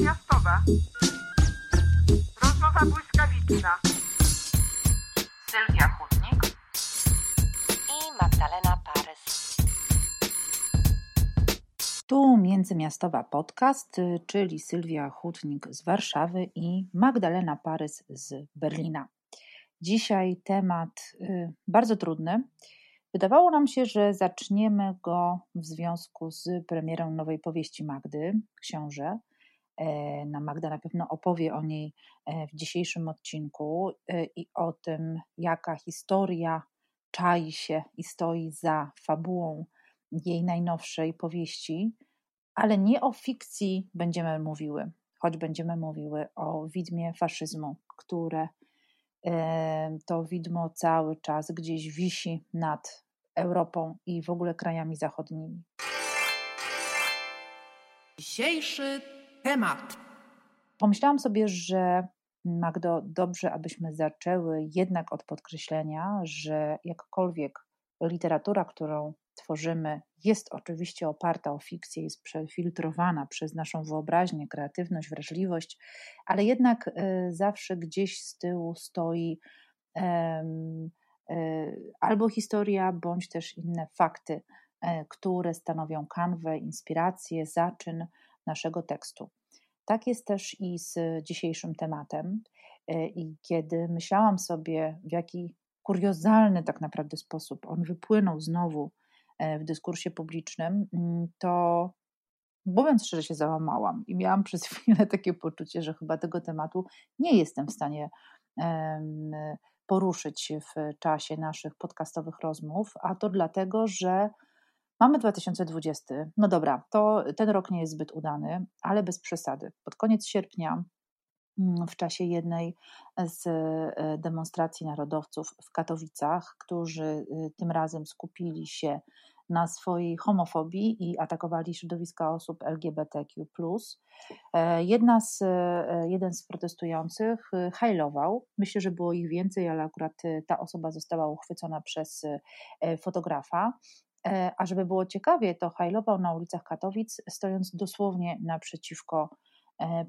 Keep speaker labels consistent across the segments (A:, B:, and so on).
A: miastowa. Rozmowa błyskawiczna. Sylwia Chudnik
B: i Magdalena Parys.
C: Tu Międzymiastowa Podcast, y, czyli Sylwia Hutnik z Warszawy i Magdalena Parys z Berlina. Dzisiaj temat y, bardzo trudny. Wydawało nam się, że zaczniemy go w związku z premierą nowej powieści Magdy, Książę. E, na Magda na pewno opowie o niej e, w dzisiejszym odcinku e, i o tym, jaka historia czai się i stoi za fabułą jej najnowszej powieści, ale nie o fikcji będziemy mówiły, choć będziemy mówiły o widmie faszyzmu, które to widmo cały czas gdzieś wisi nad Europą i w ogóle krajami zachodnimi.
A: Dzisiejszy temat.
C: Pomyślałam sobie, że Magdo, dobrze, abyśmy zaczęły jednak od podkreślenia, że jakkolwiek literatura, którą tworzymy, jest oczywiście oparta o fikcję, jest przefiltrowana przez naszą wyobraźnię, kreatywność, wrażliwość, ale jednak y, zawsze gdzieś z tyłu stoi E, albo historia, bądź też inne fakty, e, które stanowią kanwę, inspirację, zaczyn naszego tekstu. Tak jest też i z dzisiejszym tematem. E, I kiedy myślałam sobie, w jaki kuriozalny tak naprawdę sposób on wypłynął znowu w dyskursie publicznym, mm, to mówiąc szczerze, się załamałam i miałam przez chwilę takie poczucie, że chyba tego tematu nie jestem w stanie poruszyć w czasie naszych podcastowych rozmów, a to dlatego, że mamy 2020. No dobra, to ten rok nie jest zbyt udany, ale bez przesady. Pod koniec sierpnia mm, w czasie jednej z e, demonstracji narodowców w Katowicach, którzy y, tym razem skupili się na swojej homofobii i atakowali środowiska osób LGBTQ. E, jedna z, e, jeden z protestujących e, hajlował. Myślę, że było ich więcej, ale akurat ta osoba została uchwycona przez fotografa. A żeby było ciekawie, to hajlował na ulicach Katowic, stojąc dosłownie naprzeciwko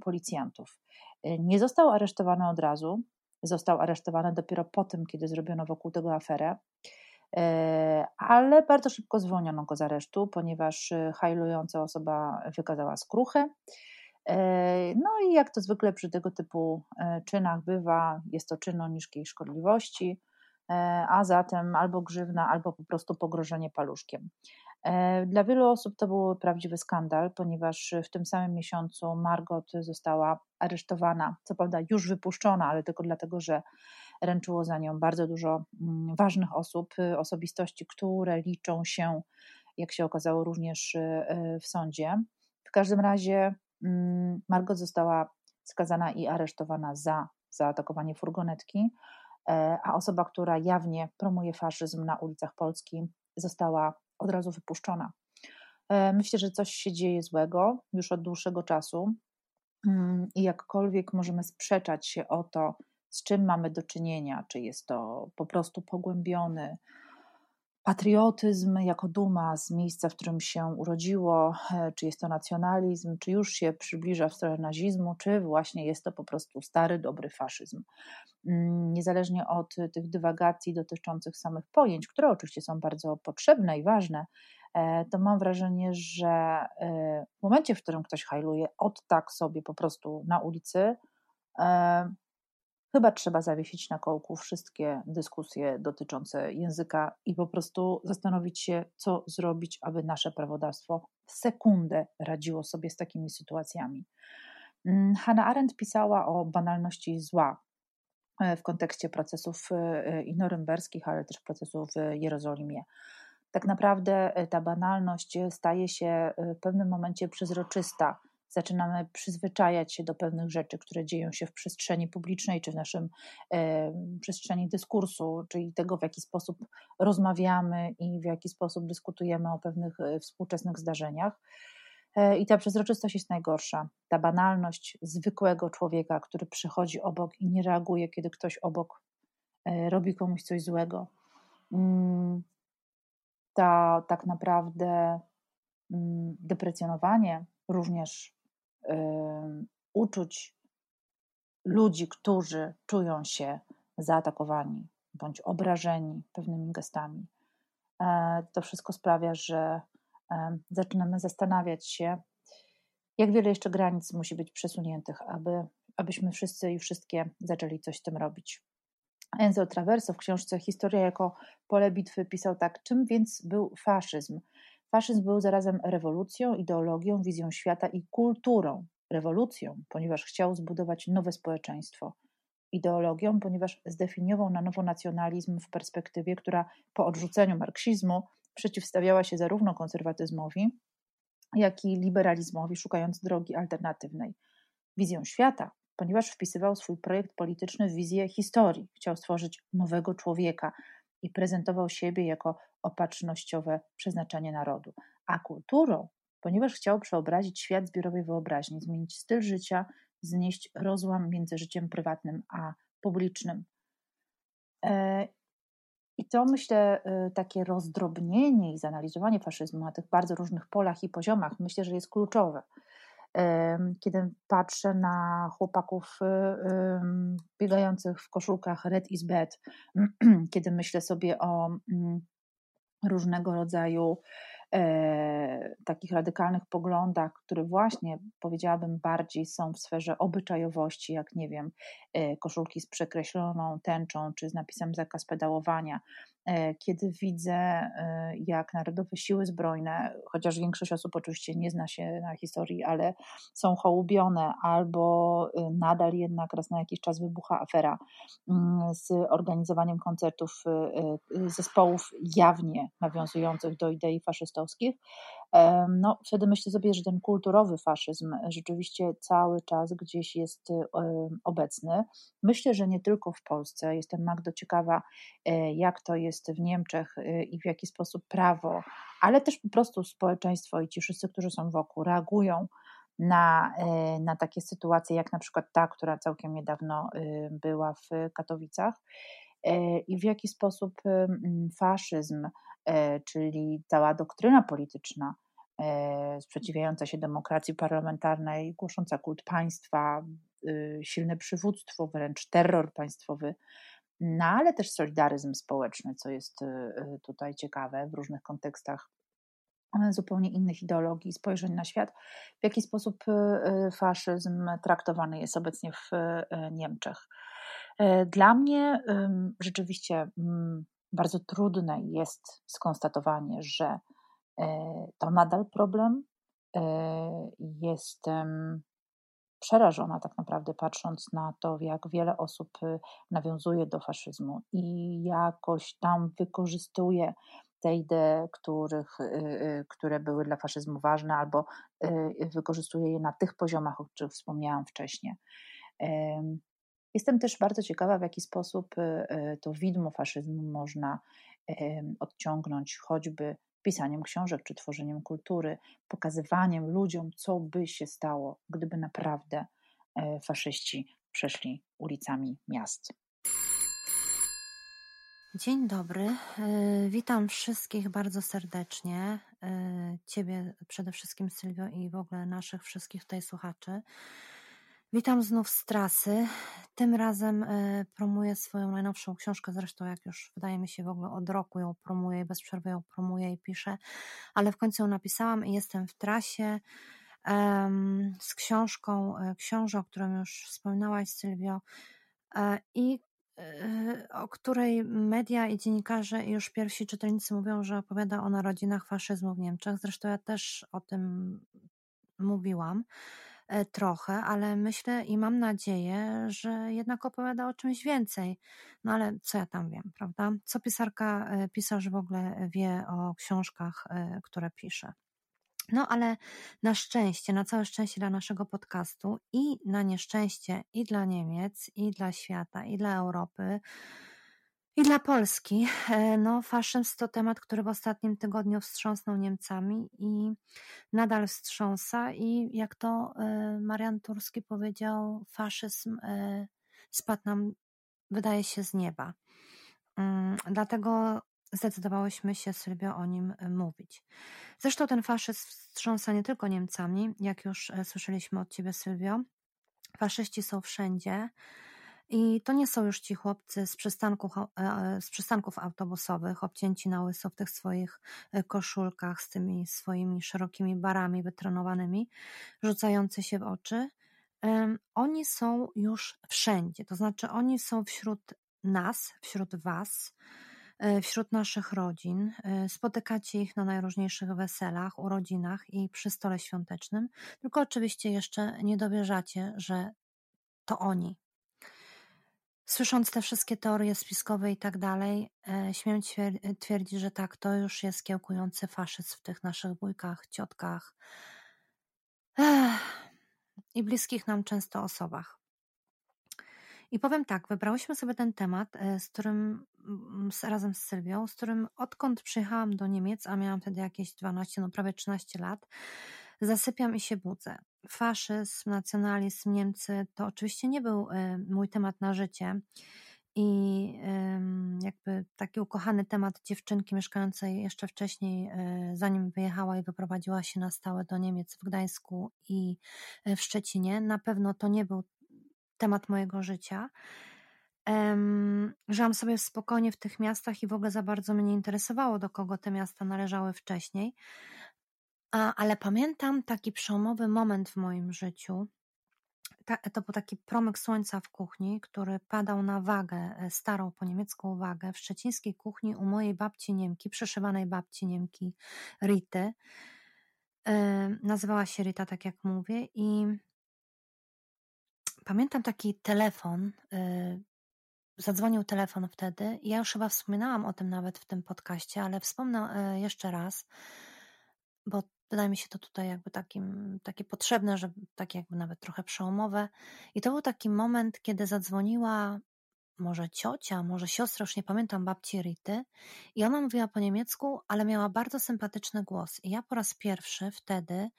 C: policjantów. Nie został aresztowany od razu, został aresztowany dopiero po tym, kiedy zrobiono wokół tego aferę. E, ale bardzo szybko zwolniono go z aresztu, ponieważ e, hajlująca osoba wykazała skruchę. E, no i jak to zwykle przy tego typu czynach bywa, jest to czyn o niskiej szkodliwości, a zatem albo grzywna, albo po prostu pogrożenie paluszkiem. Dla wielu osób to był prawdziwy skandal, ponieważ w tym samym miesiącu Margot została aresztowana, co prawda już wypuszczona, ale tylko dlatego, że ręczyło za nią bardzo dużo mm, ważnych osób, y, osobistości, które liczą się, jak się okazało, również w sądzie. W każdym razie mm, Margot została skazana i aresztowana za zaatakowanie furgonetki, e, a osoba, która jawnie promuje faszyzm na ulicach Polski, została od razu wypuszczona. E, myślę, że coś się dzieje złego już od dłuższego czasu mm, i jakkolwiek możemy sprzeczać się o to, z czym mamy do czynienia, czy jest to po prostu pogłębiony patriotyzm jako duma z miejsca, w którym się urodziło, e, czy jest to nacjonalizm, czy już się przybliża w stronę nazizmu, czy właśnie jest to po prostu stary, dobry faszyzm. Mm, niezależnie od tych dywagacji dotyczących samych pojęć, które oczywiście są bardzo potrzebne i ważne, e, to mam wrażenie, że e, w momencie, w którym ktoś hajluje od tak sobie po prostu na ulicy, Chyba trzeba zawiesić na kołku wszystkie dyskusje dotyczące języka i po prostu zastanowić się, co zrobić, aby nasze prawodawstwo w sekundę radziło sobie z takimi sytuacjami. Mm, Hannah Arendt pisała o banalności zła e, w kontekście procesów e, i norymberskich, ale też procesów w Jerozolimie. Tak naprawdę e, ta banalność staje się w pewnym momencie przezroczysta zaczynamy przyzwyczajać się do pewnych rzeczy, które dzieją się w przestrzeni publicznej czy w naszym e, przestrzeni dyskursu, czyli tego, w jaki sposób rozmawiamy i w jaki sposób dyskutujemy o pewnych e, współczesnych zdarzeniach. E, I ta przezroczystość jest najgorsza. Ta banalność zwykłego człowieka, który przychodzi obok i nie reaguje, kiedy ktoś obok e, robi komuś coś złego. Mm, ta tak naprawdę mm, deprecjonowanie również uczuć ludzi, którzy czują się zaatakowani bądź obrażeni pewnymi gestami. E, to wszystko sprawia, że zaczynamy zastanawiać się, jak wiele jeszcze granic musi być przesuniętych, aby, abyśmy wszyscy i wszystkie zaczęli coś z tym robić. Enzo Traverso w książce Historia jako pole bitwy pisał tak, czym więc był faszyzm? Faszyzm był zarazem rewolucją, ideologią, wizją świata i kulturą. Rewolucją, ponieważ chciał zbudować nowe społeczeństwo. Ideologią, ponieważ zdefiniował na nowo nacjonalizm w perspektywie, która po odrzuceniu marksizmu przeciwstawiała się zarówno konserwatyzmowi, jak i liberalizmowi, szukając drogi alternatywnej. Wizją świata, ponieważ wpisywał swój projekt polityczny w wizję historii. Chciał stworzyć nowego człowieka i prezentował siebie jako opatrznościowe przeznaczenie narodu. A kulturą, ponieważ chciał przeobrazić świat zbiorowej wyobraźni, zmienić styl życia, znieść rozłam między życiem prywatnym a publicznym. E, I to myślę, e, takie rozdrobnienie i zanalizowanie faszyzmu na tych bardzo różnych polach i poziomach, myślę, że jest kluczowe kiedy patrzę na chłopaków biegających w koszulkach Red is Bad, kiedy myślę sobie o mm, różnego rodzaju takich radykalnych poglądach, które właśnie powiedziałabym bardziej są w sferze obyczajowości, jak nie wiem, e, koszulki z przekreśloną tęczą czy z napisem zakaz pedałowania, E, kiedy widzę, e, jak Narodowe Siły Zbrojne, chociaż większość osób oczywiście nie zna się na historii, ale są hołubione, albo e, nadal jednak raz na jakiś czas wybucha afera mm, z organizowaniem koncertów zespołów jawnie nawiązujących do idei no, wtedy myślę sobie, że ten kulturowy faszyzm rzeczywiście cały czas gdzieś jest obecny. Myślę, że nie tylko w Polsce. Jestem Magdo ciekawa, jak to jest w Niemczech y, i w jaki sposób prawo, ale też po prostu społeczeństwo i ci wszyscy, którzy są wokół, reagują na, y, na takie sytuacje, jak na przykład ta, która całkiem niedawno y, była w Katowicach, i w jaki sposób faszyzm, czyli cała doktryna polityczna, sprzeciwiająca się demokracji parlamentarnej, głosząca kult państwa, silne przywództwo, wręcz terror państwowy, no ale też solidaryzm społeczny, co jest y, y, tutaj ciekawe w różnych kontekstach. E, zupełnie innych ideologii, spojrzeń na świat, w jaki sposób y, faszyzm traktowany jest obecnie w Niemczech. E, dla mnie rzeczywiście mm, bardzo trudne jest skonstatowanie, że e, to nadal problem. Jestem przerażona tak naprawdę, patrząc na to, jak wiele osób y, nawiązuje do faszyzmu i jakoś tam wykorzystuje te idee, których, y, y, które były dla faszyzmu ważne, albo wykorzystuje je na tych poziomach, o których wspomniałam wcześniej. Jestem też bardzo ciekawa, w jaki sposób to widmo faszyzmu można odciągnąć choćby pisaniem książek czy tworzeniem kultury, pokazywaniem ludziom, co by się stało, gdyby naprawdę e, faszyści przeszli ulicami miast.
D: Dzień dobry. E, witam wszystkich bardzo serdecznie. E, ciebie przede wszystkim, Sylwio, i w ogóle naszych wszystkich tutaj słuchaczy. Witam znów z trasy. Tym razem e, promuję swoją najnowszą książkę, zresztą jak już wydaje mi się w ogóle od roku ją promuję, bez przerwy ją promuję i piszę, ale w końcu ją napisałam i jestem w trasie z książką, e, książę, o którym już wspominałaś Sylwio e, i o której media i dziennikarze i już pierwsi czytelnicy mówią, że opowiada o narodzinach faszyzmu w Niemczech. Zresztą ja też o tym mówiłam. E, trochę, ale myślę i mam nadzieję, że jednak opowiada o czymś więcej. No ale co ja tam wiem, prawda? Co pisarka, e, pisarz w ogóle wie o książkach, e, które pisze. No ale na szczęście, na całe szczęście dla naszego podcastu i na nieszczęście i dla Niemiec, i dla świata, i dla Europy, i dla Polski, e, no, faszyzm to temat, który w ostatnim tygodniu wstrząsnął Niemcami i nadal wstrząsa. I jak to e, Marian Turski powiedział, faszyzm e, spadł nam, wydaje się, z nieba. Mm, dlatego zdecydowałyśmy się, Sylwio, o nim mówić. Zresztą ten faszyzm wstrząsa nie tylko Niemcami, jak już słyszeliśmy od ciebie, Sylwio, Faszyści są wszędzie. I to nie są już ci chłopcy z przystanków, z przystanków autobusowych, obcięci na łyso w tych swoich koszulkach z tymi swoimi szerokimi barami wytrenowanymi, rzucający się w oczy. Oni są już wszędzie, to znaczy oni są wśród nas, wśród Was, e, wśród naszych rodzin. E, spotykacie ich na najróżniejszych weselach, urodzinach i przy stole świątecznym, tylko oczywiście jeszcze nie dowierzacie, że to oni. Słysząc te wszystkie teorie spiskowe i tak dalej, e, śmiem twierdzić, że tak, to już jest kiełkujący faszyzm w tych naszych wujkach, ciotkach Ech. i bliskich nam często osobach. I powiem tak, wybrałyśmy sobie ten temat, e, z którym mm, z, razem z Sylwią, z którym odkąd przyjechałam do Niemiec, a miałam wtedy jakieś 12, no prawie 13 lat, zasypiam i się budzę. Faszyzm, nacjonalizm, Niemcy to oczywiście nie był e, mój temat na życie. I jakby taki ukochany temat dziewczynki mieszkającej jeszcze wcześniej, e, zanim wyjechała i wyprowadziła się na stałe do Niemiec w Gdańsku i w Szczecinie, na pewno to nie był temat mojego życia. Żyłam sobie spokojnie w tych miastach i w ogóle za bardzo mnie nie interesowało, do kogo te miasta należały wcześniej. A, ale pamiętam taki przełomowy moment w moim życiu. Ta, to był taki promyk słońca w kuchni, który padał na wagę, e, starą po niemiecką wagę, w szczecińskiej kuchni u mojej babci Niemki, przeszywanej babci Niemki Rity. Yy, nazywała się Rita, tak jak mówię, i Pamiętam taki telefon, y, zadzwonił telefon wtedy ja już chyba wspominałam o tym nawet w tym podcaście, ale wspomnę jeszcze raz, bo wydaje mi się to tutaj jakby takim, takie potrzebne, że takie jakby nawet trochę przełomowe. I to był taki moment, kiedy zadzwoniła może ciocia, może siostra, już nie pamiętam, babci Rity i ona mówiła po niemiecku, ale miała bardzo sympatyczny głos. I ja po raz pierwszy wtedy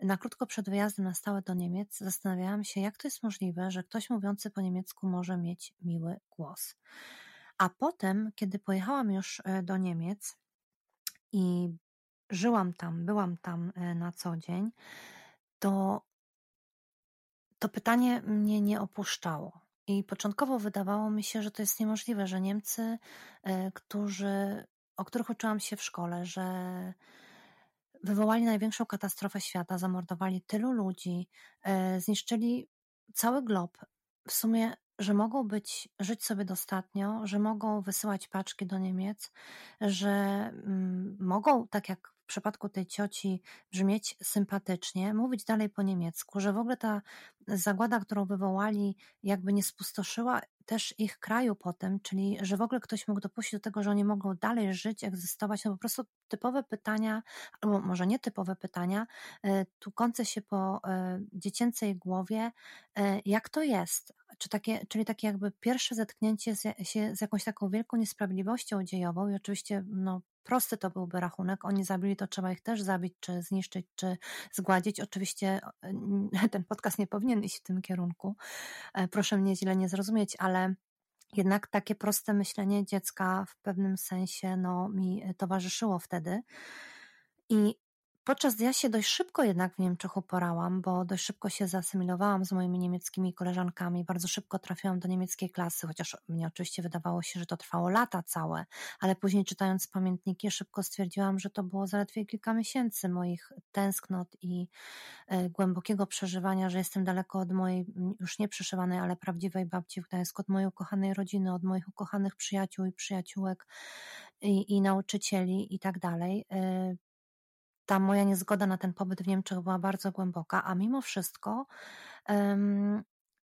D: na krótko przed wyjazdem na stałe do Niemiec zastanawiałam się, jak to jest możliwe, że ktoś mówiący po niemiecku może mieć miły głos. A potem, kiedy pojechałam już e, do Niemiec i żyłam tam, byłam tam e, na co dzień, to to pytanie mnie nie opuszczało. I początkowo wydawało mi się, że to jest niemożliwe, że Niemcy, e, którzy, o których uczyłam się w szkole, że wywołali największą katastrofę świata, zamordowali tylu ludzi, e, zniszczyli cały glob. W sumie, że mogą być, żyć sobie dostatnio, że mogą wysyłać paczki do Niemiec, że mm, mogą, tak jak przypadku tej cioci, brzmieć sympatycznie, mówić dalej po niemiecku, że w ogóle ta zagłada, którą wywołali, jakby nie spustoszyła też ich kraju potem, czyli że w ogóle ktoś mógł dopuścić do tego, że oni mogą dalej żyć, egzystować, no po prostu typowe pytania, albo może nie typowe pytania, e, tłukące się po e, dziecięcej głowie, e, jak to jest? Czy takie, czyli takie jakby pierwsze zetknięcie z, się z jakąś taką wielką niesprawiedliwością dziejową i oczywiście no, prosty to byłby rachunek. Oni zabili, to trzeba ich też zabić, czy zniszczyć, czy zgładzić. Oczywiście ten podcast nie powinien iść w tym kierunku. Proszę mnie źle nie zrozumieć, ale jednak takie proste myślenie dziecka w pewnym sensie no, mi towarzyszyło wtedy. I Podczas ja się dość szybko jednak w Niemczech uporałam, bo dość szybko się zasymilowałam z moimi niemieckimi koleżankami, bardzo szybko trafiłam do niemieckiej klasy, chociaż mnie oczywiście wydawało się, że to trwało lata całe, ale później czytając pamiętniki szybko stwierdziłam, że to było zaledwie kilka miesięcy moich tęsknot i y, głębokiego przeżywania, że jestem daleko od mojej już nie przeszywanej, ale prawdziwej babci w Gdańsku, od mojej ukochanej rodziny, od moich ukochanych przyjaciół i przyjaciółek i, i nauczycieli i tak dalej. Ta moja niezgoda na ten pobyt w Niemczech była bardzo głęboka, a mimo wszystko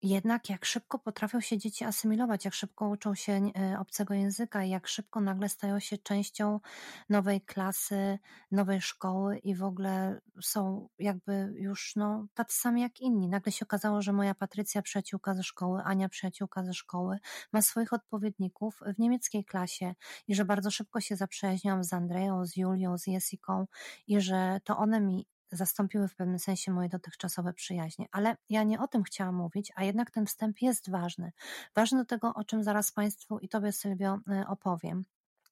D: jednak jak szybko potrafią się dzieci asymilować, jak szybko uczą się e, obcego języka jak szybko nagle stają się częścią nowej klasy, nowej szkoły i w ogóle są jakby już no, tacy sami jak inni. Nagle się okazało, że moja Patrycja, przyjaciółka ze szkoły, Ania, przyjaciółka ze szkoły, ma swoich odpowiedników w niemieckiej klasie i że bardzo szybko się zaprzyjaźniłam z Andreją, z Julią, z Jessiką i że to one mi zastąpiły w pewnym sensie moje dotychczasowe przyjaźnie. Ale ja nie o tym chciałam mówić, a jednak ten wstęp jest ważny. Ważny do tego, o czym zaraz Państwu i Tobie, Sylwio, y, opowiem.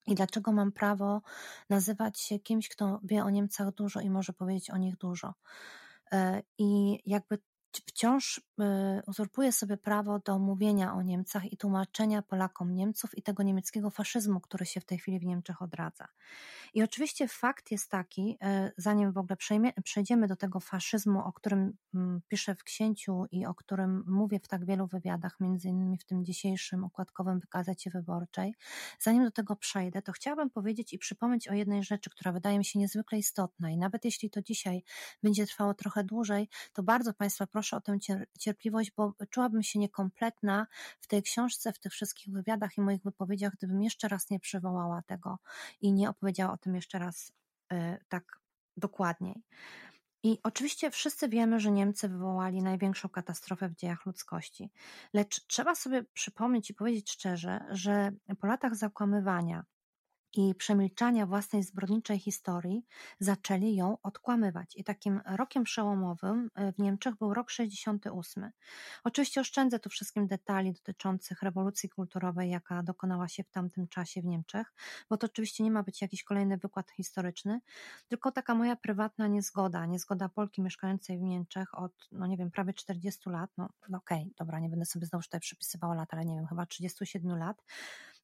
D: I dlaczego mam prawo nazywać się kimś, kto wie o Niemcach dużo i może powiedzieć o nich dużo. Y, I jakby wciąż y, uzurpuje sobie prawo do mówienia o Niemcach i tłumaczenia Polakom Niemców i tego niemieckiego faszyzmu, który się w tej chwili w Niemczech odradza. I oczywiście fakt jest taki, y, zanim w ogóle przejdziemy do tego faszyzmu, o którym mm, piszę w księciu i o którym mówię w tak wielu wywiadach, między innymi w tym dzisiejszym układkowym wykazecie wyborczej, zanim do tego przejdę, to chciałabym powiedzieć i przypomnieć o jednej rzeczy, która wydaje mi się niezwykle istotna i nawet jeśli to dzisiaj będzie trwało trochę dłużej, to bardzo Państwa proszę o tę cierpliwość, bo czułabym się niekompletna w tej książce, w tych wszystkich wywiadach i moich wypowiedziach, gdybym jeszcze raz nie przywołała tego i nie opowiedziała o tym jeszcze raz y, tak dokładniej. I oczywiście wszyscy wiemy, że Niemcy wywołali największą katastrofę w dziejach ludzkości. Lecz trzeba sobie przypomnieć i powiedzieć szczerze, że po latach zakłamywania, i przemilczania własnej zbrodniczej historii zaczęli ją odkłamywać. I takim rokiem przełomowym e, w Niemczech był rok 68. Oczywiście oszczędzę tu wszystkim detali dotyczących rewolucji kulturowej, jaka dokonała się w tamtym czasie w Niemczech, bo to oczywiście nie ma być jakiś kolejny wykład historyczny, tylko taka moja prywatna niezgoda, niezgoda Polki mieszkającej w Niemczech od, no nie wiem, prawie 40 lat, no, no okej, okay, dobra, nie będę sobie znowu tutaj przypisywała lat, ale nie wiem, chyba 37 lat,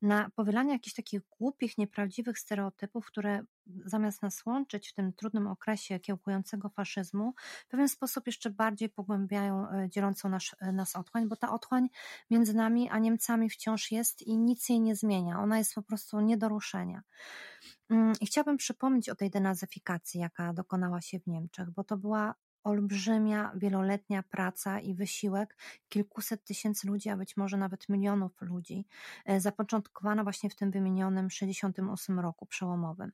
D: na powielanie jakichś takich głupich, nieprawdziwych stereotypów, które zamiast nas łączyć w tym trudnym okresie kiełkującego faszyzmu, w pewien sposób jeszcze bardziej pogłębiają e, dzielącą nas, e, nas otchłań, bo ta otchłań między nami a Niemcami wciąż jest i nic jej nie zmienia. Ona jest po prostu nie do ruszenia. Mm, I chciałabym przypomnieć o tej denazyfikacji, jaka dokonała się w Niemczech, bo to była olbrzymia, wieloletnia praca i wysiłek kilkuset tysięcy ludzi, a być może nawet milionów ludzi, e, zapoczątkowana właśnie w tym wymienionym 68 roku przełomowym.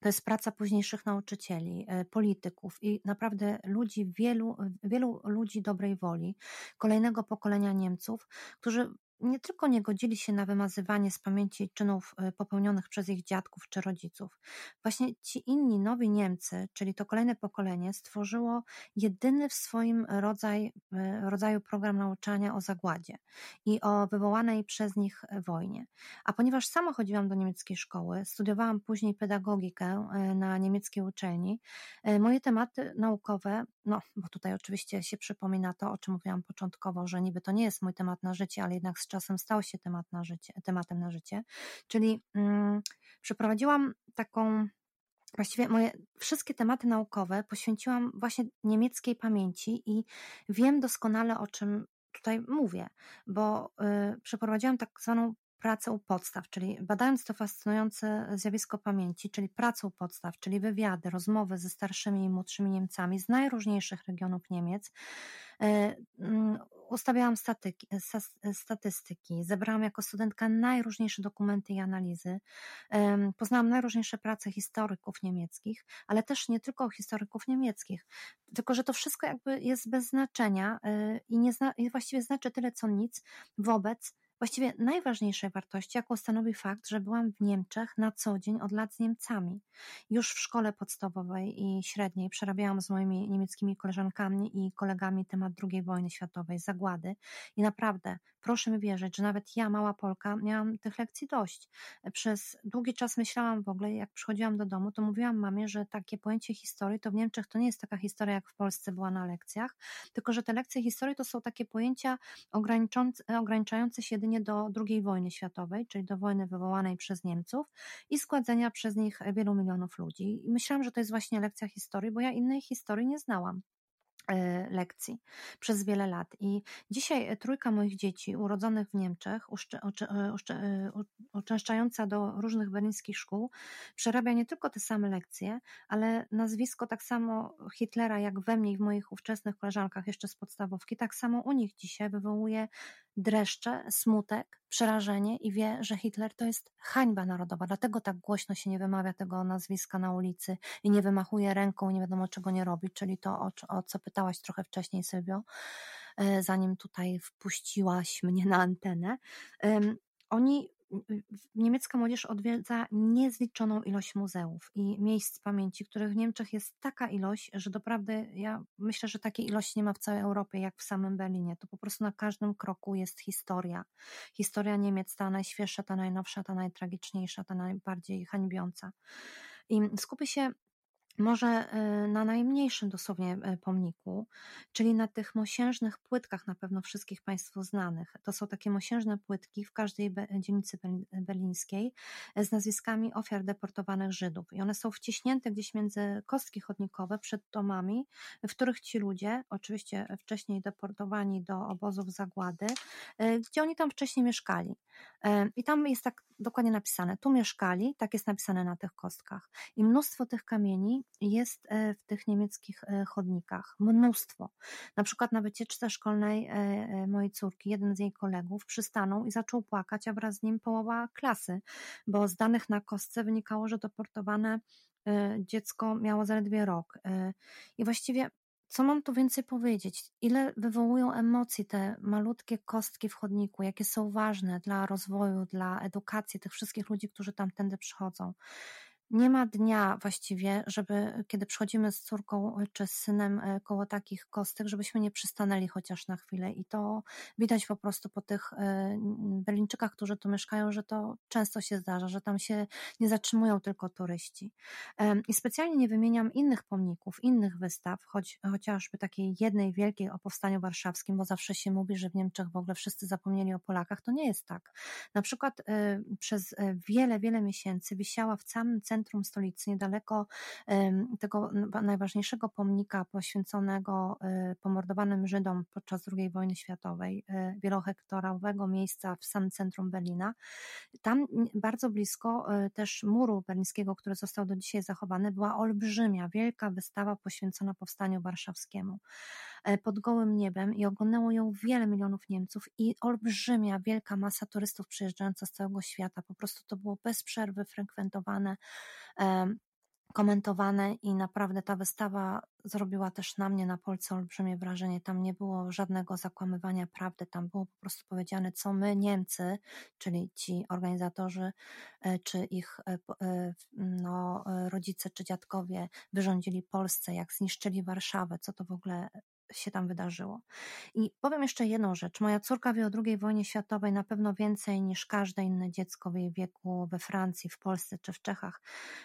D: To jest praca późniejszych nauczycieli, e, polityków i naprawdę ludzi, wielu, wielu ludzi dobrej woli, kolejnego pokolenia Niemców, którzy nie tylko nie godzili się na wymazywanie z pamięci czynów y, popełnionych przez ich dziadków czy rodziców. Właśnie ci inni nowi Niemcy, czyli to kolejne pokolenie, stworzyło jedyny w swoim rodzaj, y, rodzaju program nauczania o zagładzie i o wywołanej przez nich wojnie. A ponieważ sama chodziłam do niemieckiej szkoły, studiowałam później pedagogikę na niemieckiej uczelni, moje tematy naukowe, no bo tutaj oczywiście się przypomina to, o czym mówiłam początkowo, że niby to nie jest mój temat na życie, ale jednak z czasem stał się temat na życie, tematem na życie. Czyli mm, przeprowadziłam taką Właściwie moje wszystkie tematy naukowe poświęciłam właśnie niemieckiej pamięci i wiem doskonale o czym tutaj mówię, bo y, przeprowadziłam tak zwaną pracę u podstaw, czyli badając to fascynujące zjawisko pamięci, czyli pracę u podstaw, czyli wywiady, rozmowy ze starszymi i młodszymi Niemcami z najróżniejszych regionów Niemiec, y, mm, ustawiałam statystyki, zebrałam jako studentka najróżniejsze dokumenty i analizy, poznałam najróżniejsze prace historyków niemieckich, ale też nie tylko historyków niemieckich, tylko że to wszystko jakby jest bez znaczenia y, i, nie zna, i właściwie znaczy tyle co nic wobec Właściwie najważniejszej wartości, jaką stanowi fakt, że byłam w Niemczech na co dzień od lat z Niemcami. Już w szkole podstawowej i średniej przerabiałam z moimi niemieckimi koleżankami i kolegami temat II wojny światowej, zagłady i naprawdę proszę mi wierzyć, że nawet ja, mała Polka, miałam tych lekcji dość. Przez długi czas myślałam w ogóle, jak przychodziłam do domu, to mówiłam mamie, że takie pojęcie historii to w Niemczech to nie jest taka historia, jak w Polsce była na lekcjach, tylko że te lekcje historii to są takie pojęcia ograniczające się jedynie do II wojny światowej, czyli do wojny wywołanej przez Niemców i składzenia przez nich wielu milionów ludzi. I myślałam, że to jest właśnie lekcja historii, bo ja innej historii nie znałam. E, lekcji przez wiele lat. I dzisiaj trójka moich dzieci urodzonych w Niemczech, e, e, uczęszczająca do różnych berlińskich szkół, przerabia nie tylko te same lekcje, ale nazwisko tak samo Hitlera, jak we mnie i w moich ówczesnych koleżankach jeszcze z podstawówki, tak samo u nich dzisiaj wywołuje dreszcze, smutek, przerażenie i wie, że Hitler to jest hańba narodowa. Dlatego tak głośno się nie wymawia tego nazwiska na ulicy i nie wymachuje ręką, nie wiadomo czego nie robi, czyli to, o, o co pytałaś trochę wcześniej, Sylwio, e, zanim tutaj wpuściłaś mnie na antenę. Oni niemiecka młodzież odwiedza niezliczoną ilość muzeów i miejsc pamięci, których w Niemczech jest taka ilość, że doprawdy ja myślę, że takiej ilości nie ma w całej Europie, jak w samym Berlinie. To po prostu na każdym kroku jest historia. Historia Niemiec, ta najświeższa, ta najnowsza, ta najtragiczniejsza, ta najbardziej hańbiąca. I skupię się może y, na najmniejszym dosłownie y, pomniku, czyli na tych mosiężnych płytkach, na pewno wszystkich Państwu znanych. To są takie mosiężne płytki w każdej dzielnicy berlińskiej y, z nazwiskami ofiar deportowanych Żydów. I one są wciśnięte gdzieś między kostki chodnikowe przed domami, w których ci ludzie, oczywiście wcześniej deportowani do obozów zagłady, gdzie oni tam wcześniej mieszkali. I tam jest tak dokładnie napisane, tu mieszkali, tak jest napisane na tych kostkach. I mnóstwo tych kamieni jest e, w tych niemieckich e, chodnikach. Mnóstwo. Na przykład na wycieczce szkolnej e, mojej córki, jeden z jej kolegów przystanął i zaczął płakać, a wraz z nim połowa klasy, bo z danych na kostce wynikało, że deportowane dziecko miało zaledwie rok. I właściwie co mam tu więcej powiedzieć? Ile wywołują emocji te malutkie kostki w chodniku, jakie są ważne dla rozwoju, dla edukacji tych wszystkich ludzi, którzy tamtędy przychodzą nie ma dnia właściwie, żeby kiedy przychodzimy z córką e, czy z synem e, koło takich kostek, żebyśmy nie przystanęli chociaż na chwilę. I to widać po prostu po tych e, Berlińczykach, którzy tu mieszkają, że to często się zdarza, że tam się nie zatrzymują tylko turyści. I specjalnie nie wymieniam innych pomników, innych wystaw, choć, chociażby takiej jednej wielkiej o powstaniu warszawskim, bo zawsze się mówi, że w Niemczech w ogóle wszyscy zapomnieli o Polakach. To nie jest tak. Na przykład przez wiele, wiele miesięcy wisiała w samym centrum centrum stolicy, niedaleko tego najważniejszego pomnika poświęconego e, pomordowanym Żydom podczas II wojny światowej, e, wielohektorowego miejsca w samym centrum Berlina. Tam bardzo blisko e, też muru berlińskiego, który został do dzisiaj zachowany, była olbrzymia, wielka wystawa poświęcona powstaniu warszawskiemu pod gołym niebem i oglądało ją wiele milionów Niemców i olbrzymia, wielka masa turystów przyjeżdżająca z całego świata. Po prostu to było bez przerwy frekwentowane komentowane i naprawdę ta wystawa zrobiła też na mnie, na Polsce olbrzymie wrażenie. Tam nie było żadnego zakłamywania prawdy, tam było po prostu powiedziane, co my Niemcy, czyli ci organizatorzy, e, czy ich e, e, no, rodzice czy dziadkowie wyrządzili Polsce, jak zniszczyli Warszawę, co to w ogóle się tam wydarzyło. I powiem jeszcze jedną rzecz. Moja córka wie o II wojnie światowej na pewno więcej niż każde inne dziecko w jej wieku we Francji, w Polsce czy w Czechach.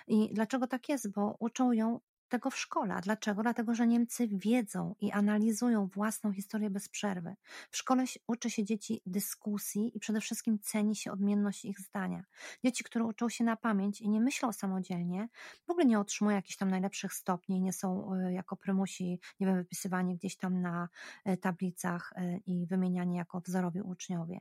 D: I dlaczego tak jest? Bo uczą ją tego w szkole. A dlaczego? Dlatego, że Niemcy wiedzą i analizują własną historię bez przerwy. W szkole uczy się dzieci dyskusji i przede wszystkim ceni się odmienność ich zdania. Dzieci, które uczą się na pamięć i nie myślą samodzielnie, w ogóle nie otrzymują jakichś tam najlepszych stopni, nie są e, jako prymusi, nie wiem, wypisywani gdzieś tam na e, tablicach e, i wymieniani jako wzorowi uczniowie.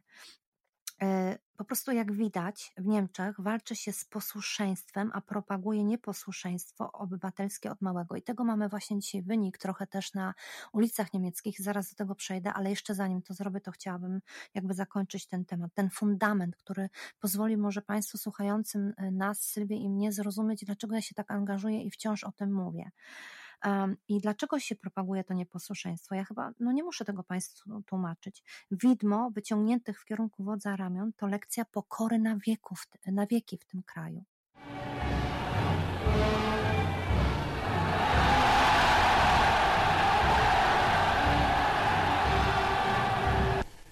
D: E, po prostu jak widać w Niemczech walczy się z posłuszeństwem, a propaguje nieposłuszeństwo obywatelskie od małego. I tego mamy właśnie dzisiaj wynik trochę też na ulicach niemieckich. Zaraz do tego przejdę, ale jeszcze zanim to zrobię, to chciałabym jakby zakończyć ten temat. Ten fundament, który pozwoli może Państwu słuchającym e, nas, Sylwie i mnie zrozumieć, dlaczego ja się tak angażuję i wciąż o tym mówię. I dlaczego się propaguje to nieposłuszeństwo? Ja chyba no nie muszę tego Państwu tłumaczyć. Widmo wyciągniętych w kierunku wodza ramion to lekcja pokory na, wieków, na wieki w tym kraju.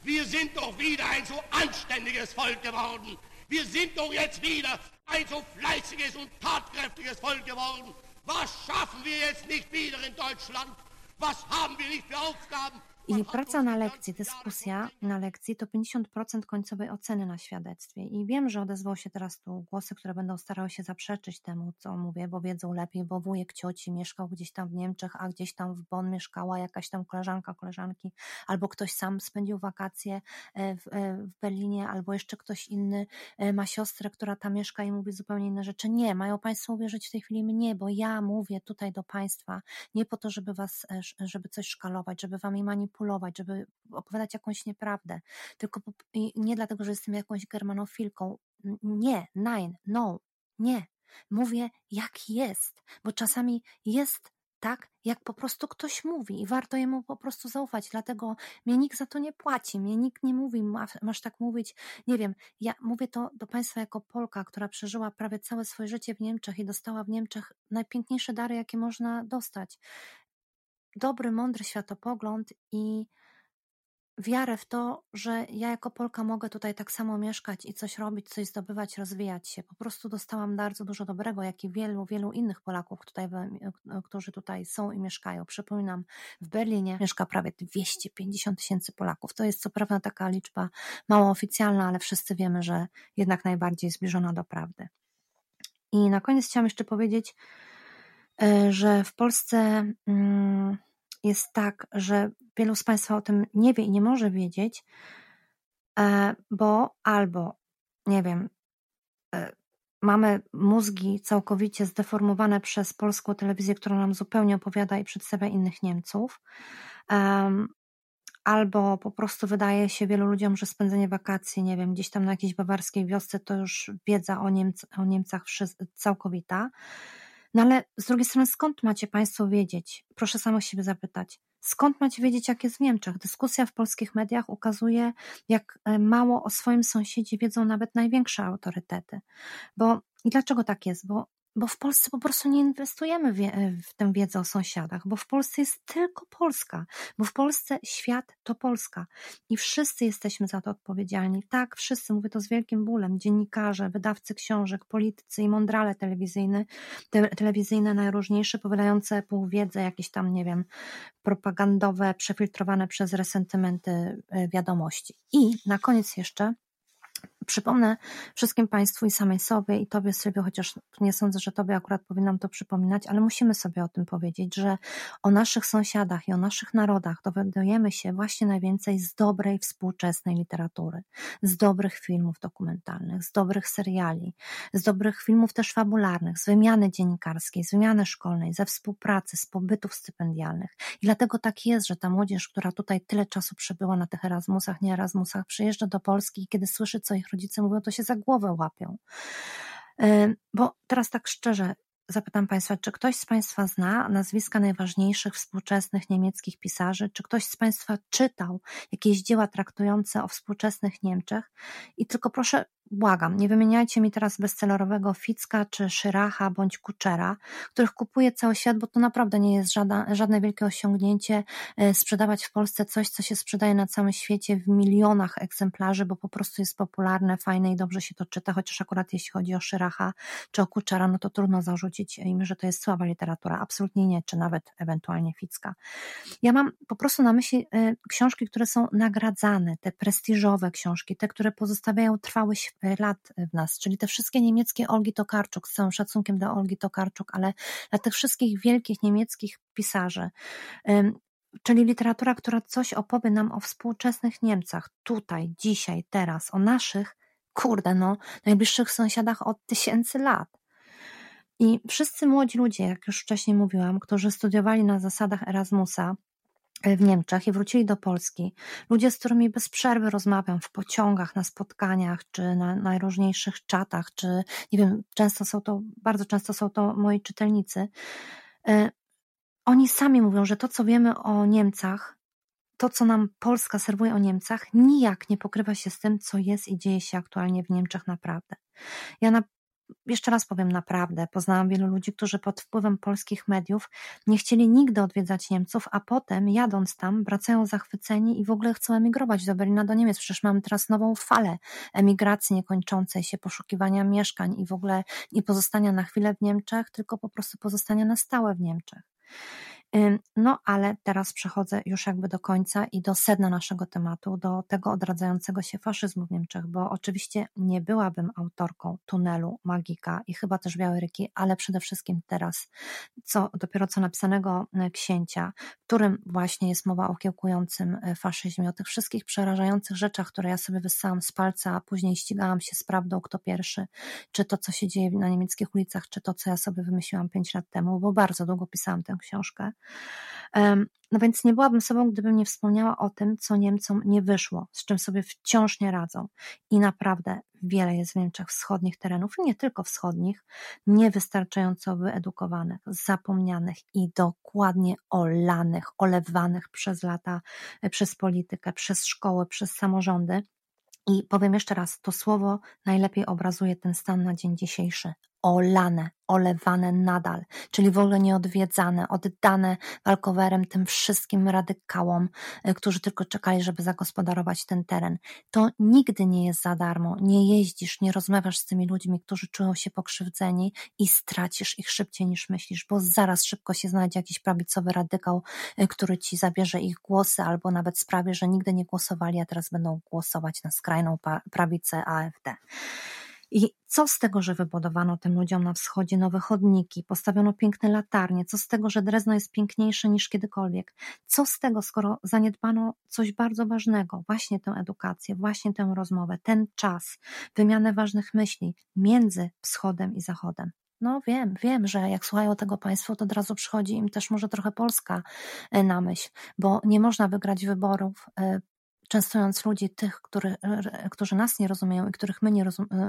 E: Wir sind doch wieder ein so anständiges Volk geworden. Wir sind doch jetzt wieder ein so fleißiges und tatkräftiges Volk geworden. Was schaffen wir jetzt nicht wieder in Deutschland? Was haben wir nicht für Aufgaben?
D: I praca na lekcji, dyskusja na lekcji to 50% końcowej oceny na świadectwie. I wiem, że odezwał się teraz tu głosy, które będą starały się zaprzeczyć temu, co mówię, bo wiedzą lepiej, bo wujek cioci mieszkał gdzieś tam w Niemczech, a gdzieś tam w Bonn mieszkała jakaś tam koleżanka, koleżanki, albo ktoś sam spędził wakacje e, w, e, w Berlinie, albo jeszcze ktoś inny e, ma siostrę, która tam mieszka i mówi zupełnie inne rzeczy. Nie, mają Państwo uwierzyć w tej chwili mnie, bo ja mówię tutaj do Państwa nie po to, żeby Was, żeby coś szkalować, żeby Wami manipulować, manipulować, żeby opowiadać jakąś nieprawdę, tylko nie dlatego, że jestem jakąś germanofilką. Nie, nein, no, nie. Mówię, jak jest, bo czasami jest tak, jak po prostu ktoś mówi i warto jemu po prostu zaufać. Dlatego mnie nikt za to nie płaci, mnie nikt nie mówi, masz tak mówić. Nie wiem, ja mówię to do Państwa jako Polka, która przeżyła prawie całe swoje życie w Niemczech i dostała w Niemczech najpiękniejsze dary, jakie można dostać dobry, mądry światopogląd i wiarę w to, że ja jako Polka mogę tutaj tak samo mieszkać i coś robić, coś zdobywać, rozwijać się. Po prostu dostałam bardzo dużo dobrego, jak i wielu, wielu innych Polaków, tutaj, którzy tutaj są i mieszkają. Przypominam, w Berlinie mieszka prawie 250 tysięcy Polaków. To jest co prawda taka liczba mało oficjalna, ale wszyscy wiemy, że jednak najbardziej zbliżona do prawdy. I na koniec chciałam jeszcze powiedzieć, e, że w Polsce mm, jest tak, że wielu z Państwa o tym nie wie i nie może wiedzieć, e, bo albo, nie wiem, e, mamy mózgi całkowicie zdeformowane przez polską telewizję, która nam zupełnie opowiada i przedstawia innych Niemców, albo po prostu wydaje się wielu ludziom, że spędzenie wakacji, nie wiem, gdzieś tam na jakiejś bawarskiej wiosce to już wiedza o, Niemc o Niemcach całkowita. No ale z drugiej strony, skąd macie Państwo wiedzieć? Proszę samo siebie zapytać. Skąd macie wiedzieć, jak jest w Niemczech? Dyskusja w polskich mediach ukazuje, jak e, mało o swoim sąsiedzie wiedzą nawet największe autorytety. Bo i dlaczego tak jest? Bo bo w Polsce po prostu nie inwestujemy w tę wiedzę o sąsiadach, bo w Polsce jest tylko Polska, bo w Polsce świat to Polska i wszyscy jesteśmy za to odpowiedzialni. Tak, wszyscy, mówię to z wielkim bólem, dziennikarze, wydawcy książek, politycy i mądrale telewizyjne, te, telewizyjne najróżniejsze, powielające półwiedzę, jakieś tam, nie wiem, propagandowe, przefiltrowane przez resentymenty e, wiadomości. I na koniec jeszcze Przypomnę wszystkim Państwu i samej sobie i Tobie, Sylwio, chociaż nie sądzę, że Tobie akurat powinnam to przypominać, ale musimy sobie o tym powiedzieć, że o naszych sąsiadach i o naszych narodach dowiadujemy się właśnie najwięcej z dobrej współczesnej literatury, z dobrych filmów dokumentalnych, z dobrych seriali, z dobrych filmów też fabularnych, z wymiany dziennikarskiej, z wymiany szkolnej, ze współpracy, z pobytów stypendialnych. I dlatego tak jest, że ta młodzież, która tutaj tyle czasu przebyła na tych Erasmusach, nie Erasmusach, przyjeżdża do Polski i kiedy słyszy, co ich rodzice mówią, to się za głowę łapią. E, bo teraz tak szczerze zapytam Państwa, czy ktoś z Państwa zna nazwiska najważniejszych współczesnych niemieckich pisarzy? Czy ktoś z Państwa czytał jakieś dzieła traktujące o współczesnych Niemczech? I tylko proszę Błagam, nie wymieniajcie mi teraz bestsellerowego Ficka czy Szyracha bądź Kuczera, których kupuje cały świat, bo to naprawdę nie jest żadne, żadne wielkie osiągnięcie e, sprzedawać w Polsce coś, co się sprzedaje na całym świecie w milionach egzemplarzy, bo po prostu jest popularne, fajne i dobrze się to czyta, chociaż akurat jeśli chodzi o Szyracha czy o Kuczera, no to trudno zarzucić im, że to jest słaba literatura. Absolutnie nie, czy nawet ewentualnie Ficka. Ja mam po prostu na myśli e, książki, które są nagradzane, te prestiżowe książki, te, które pozostawiają trwały lat w nas, czyli te wszystkie niemieckie Olgi Tokarczuk, z całym szacunkiem do Olgi Tokarczuk, ale dla tych wszystkich wielkich niemieckich pisarzy, czyli literatura, która coś opowie nam o współczesnych Niemcach, tutaj, dzisiaj, teraz, o naszych, kurde no, najbliższych sąsiadach od tysięcy lat. I wszyscy młodzi ludzie, jak już wcześniej mówiłam, którzy studiowali na zasadach Erasmusa, w Niemczech i wrócili do Polski. Ludzie, z którymi bez przerwy rozmawiam w pociągach, na spotkaniach, czy na najróżniejszych czatach, czy nie wiem, często są to, bardzo często są to moi czytelnicy. E, oni sami mówią, że to, co wiemy o Niemcach, to, co nam Polska serwuje o Niemcach, nijak nie pokrywa się z tym, co jest i dzieje się aktualnie w Niemczech naprawdę. Ja na jeszcze raz powiem naprawdę, poznałam wielu ludzi, którzy pod wpływem polskich mediów nie chcieli nigdy odwiedzać Niemców, a potem jadąc tam wracają zachwyceni i w ogóle chcą emigrować do Berlina, do Niemiec. Przecież mamy teraz nową falę emigracji niekończącej się, poszukiwania mieszkań i w ogóle nie pozostania na chwilę w Niemczech, tylko po prostu pozostania na stałe w Niemczech. No, ale teraz przechodzę już jakby do końca i do sedna naszego tematu, do tego odradzającego się faszyzmu w Niemczech, bo oczywiście nie byłabym autorką tunelu Magika i chyba też Białyryki, ale przede wszystkim teraz, co dopiero co napisanego e, księcia, w którym właśnie jest mowa o kiełkującym e, faszyzmie, o tych wszystkich przerażających rzeczach, które ja sobie wyssałam z palca, a później ścigałam się z prawdą, kto pierwszy, czy to, co się dzieje na niemieckich ulicach, czy to, co ja sobie wymyśliłam pięć lat temu, bo bardzo długo pisałam tę książkę. No więc nie byłabym sobą, gdybym nie wspomniała o tym, co Niemcom nie wyszło, z czym sobie wciąż nie radzą. I naprawdę wiele jest w Niemczech wschodnich terenów, nie tylko wschodnich, niewystarczająco wyedukowanych, zapomnianych i dokładnie olanych, olewanych przez lata, e, przez politykę, przez szkoły, przez samorządy. I powiem jeszcze raz, to słowo najlepiej obrazuje ten stan na dzień dzisiejszy olane, olewane nadal, czyli w ogóle nieodwiedzane, oddane walkowerem tym wszystkim radykałom, y, którzy tylko czekali, żeby zagospodarować ten teren. To nigdy nie jest za darmo. Nie jeździsz, nie rozmawiasz z tymi ludźmi, którzy czują się pokrzywdzeni i stracisz ich szybciej niż myślisz, bo zaraz szybko się znajdzie jakiś prawicowy radykał, y, który ci zabierze ich głosy albo nawet sprawi, że nigdy nie głosowali, a teraz będą głosować na skrajną prawicę AfD. I co z tego, że wybudowano tym ludziom na wschodzie nowe chodniki, postawiono piękne latarnie, co z tego, że Drezno jest piękniejsze niż kiedykolwiek, co z tego, skoro zaniedbano coś bardzo ważnego, właśnie tę edukację, właśnie tę rozmowę, ten czas, wymianę ważnych myśli między wschodem i zachodem. No wiem, wiem, że jak słuchają tego Państwo, to od razu przychodzi im też może trochę Polska e, na myśl, bo nie można wygrać wyborów e, częstując ludzi, tych, który, którzy nas nie rozumieją i których my nie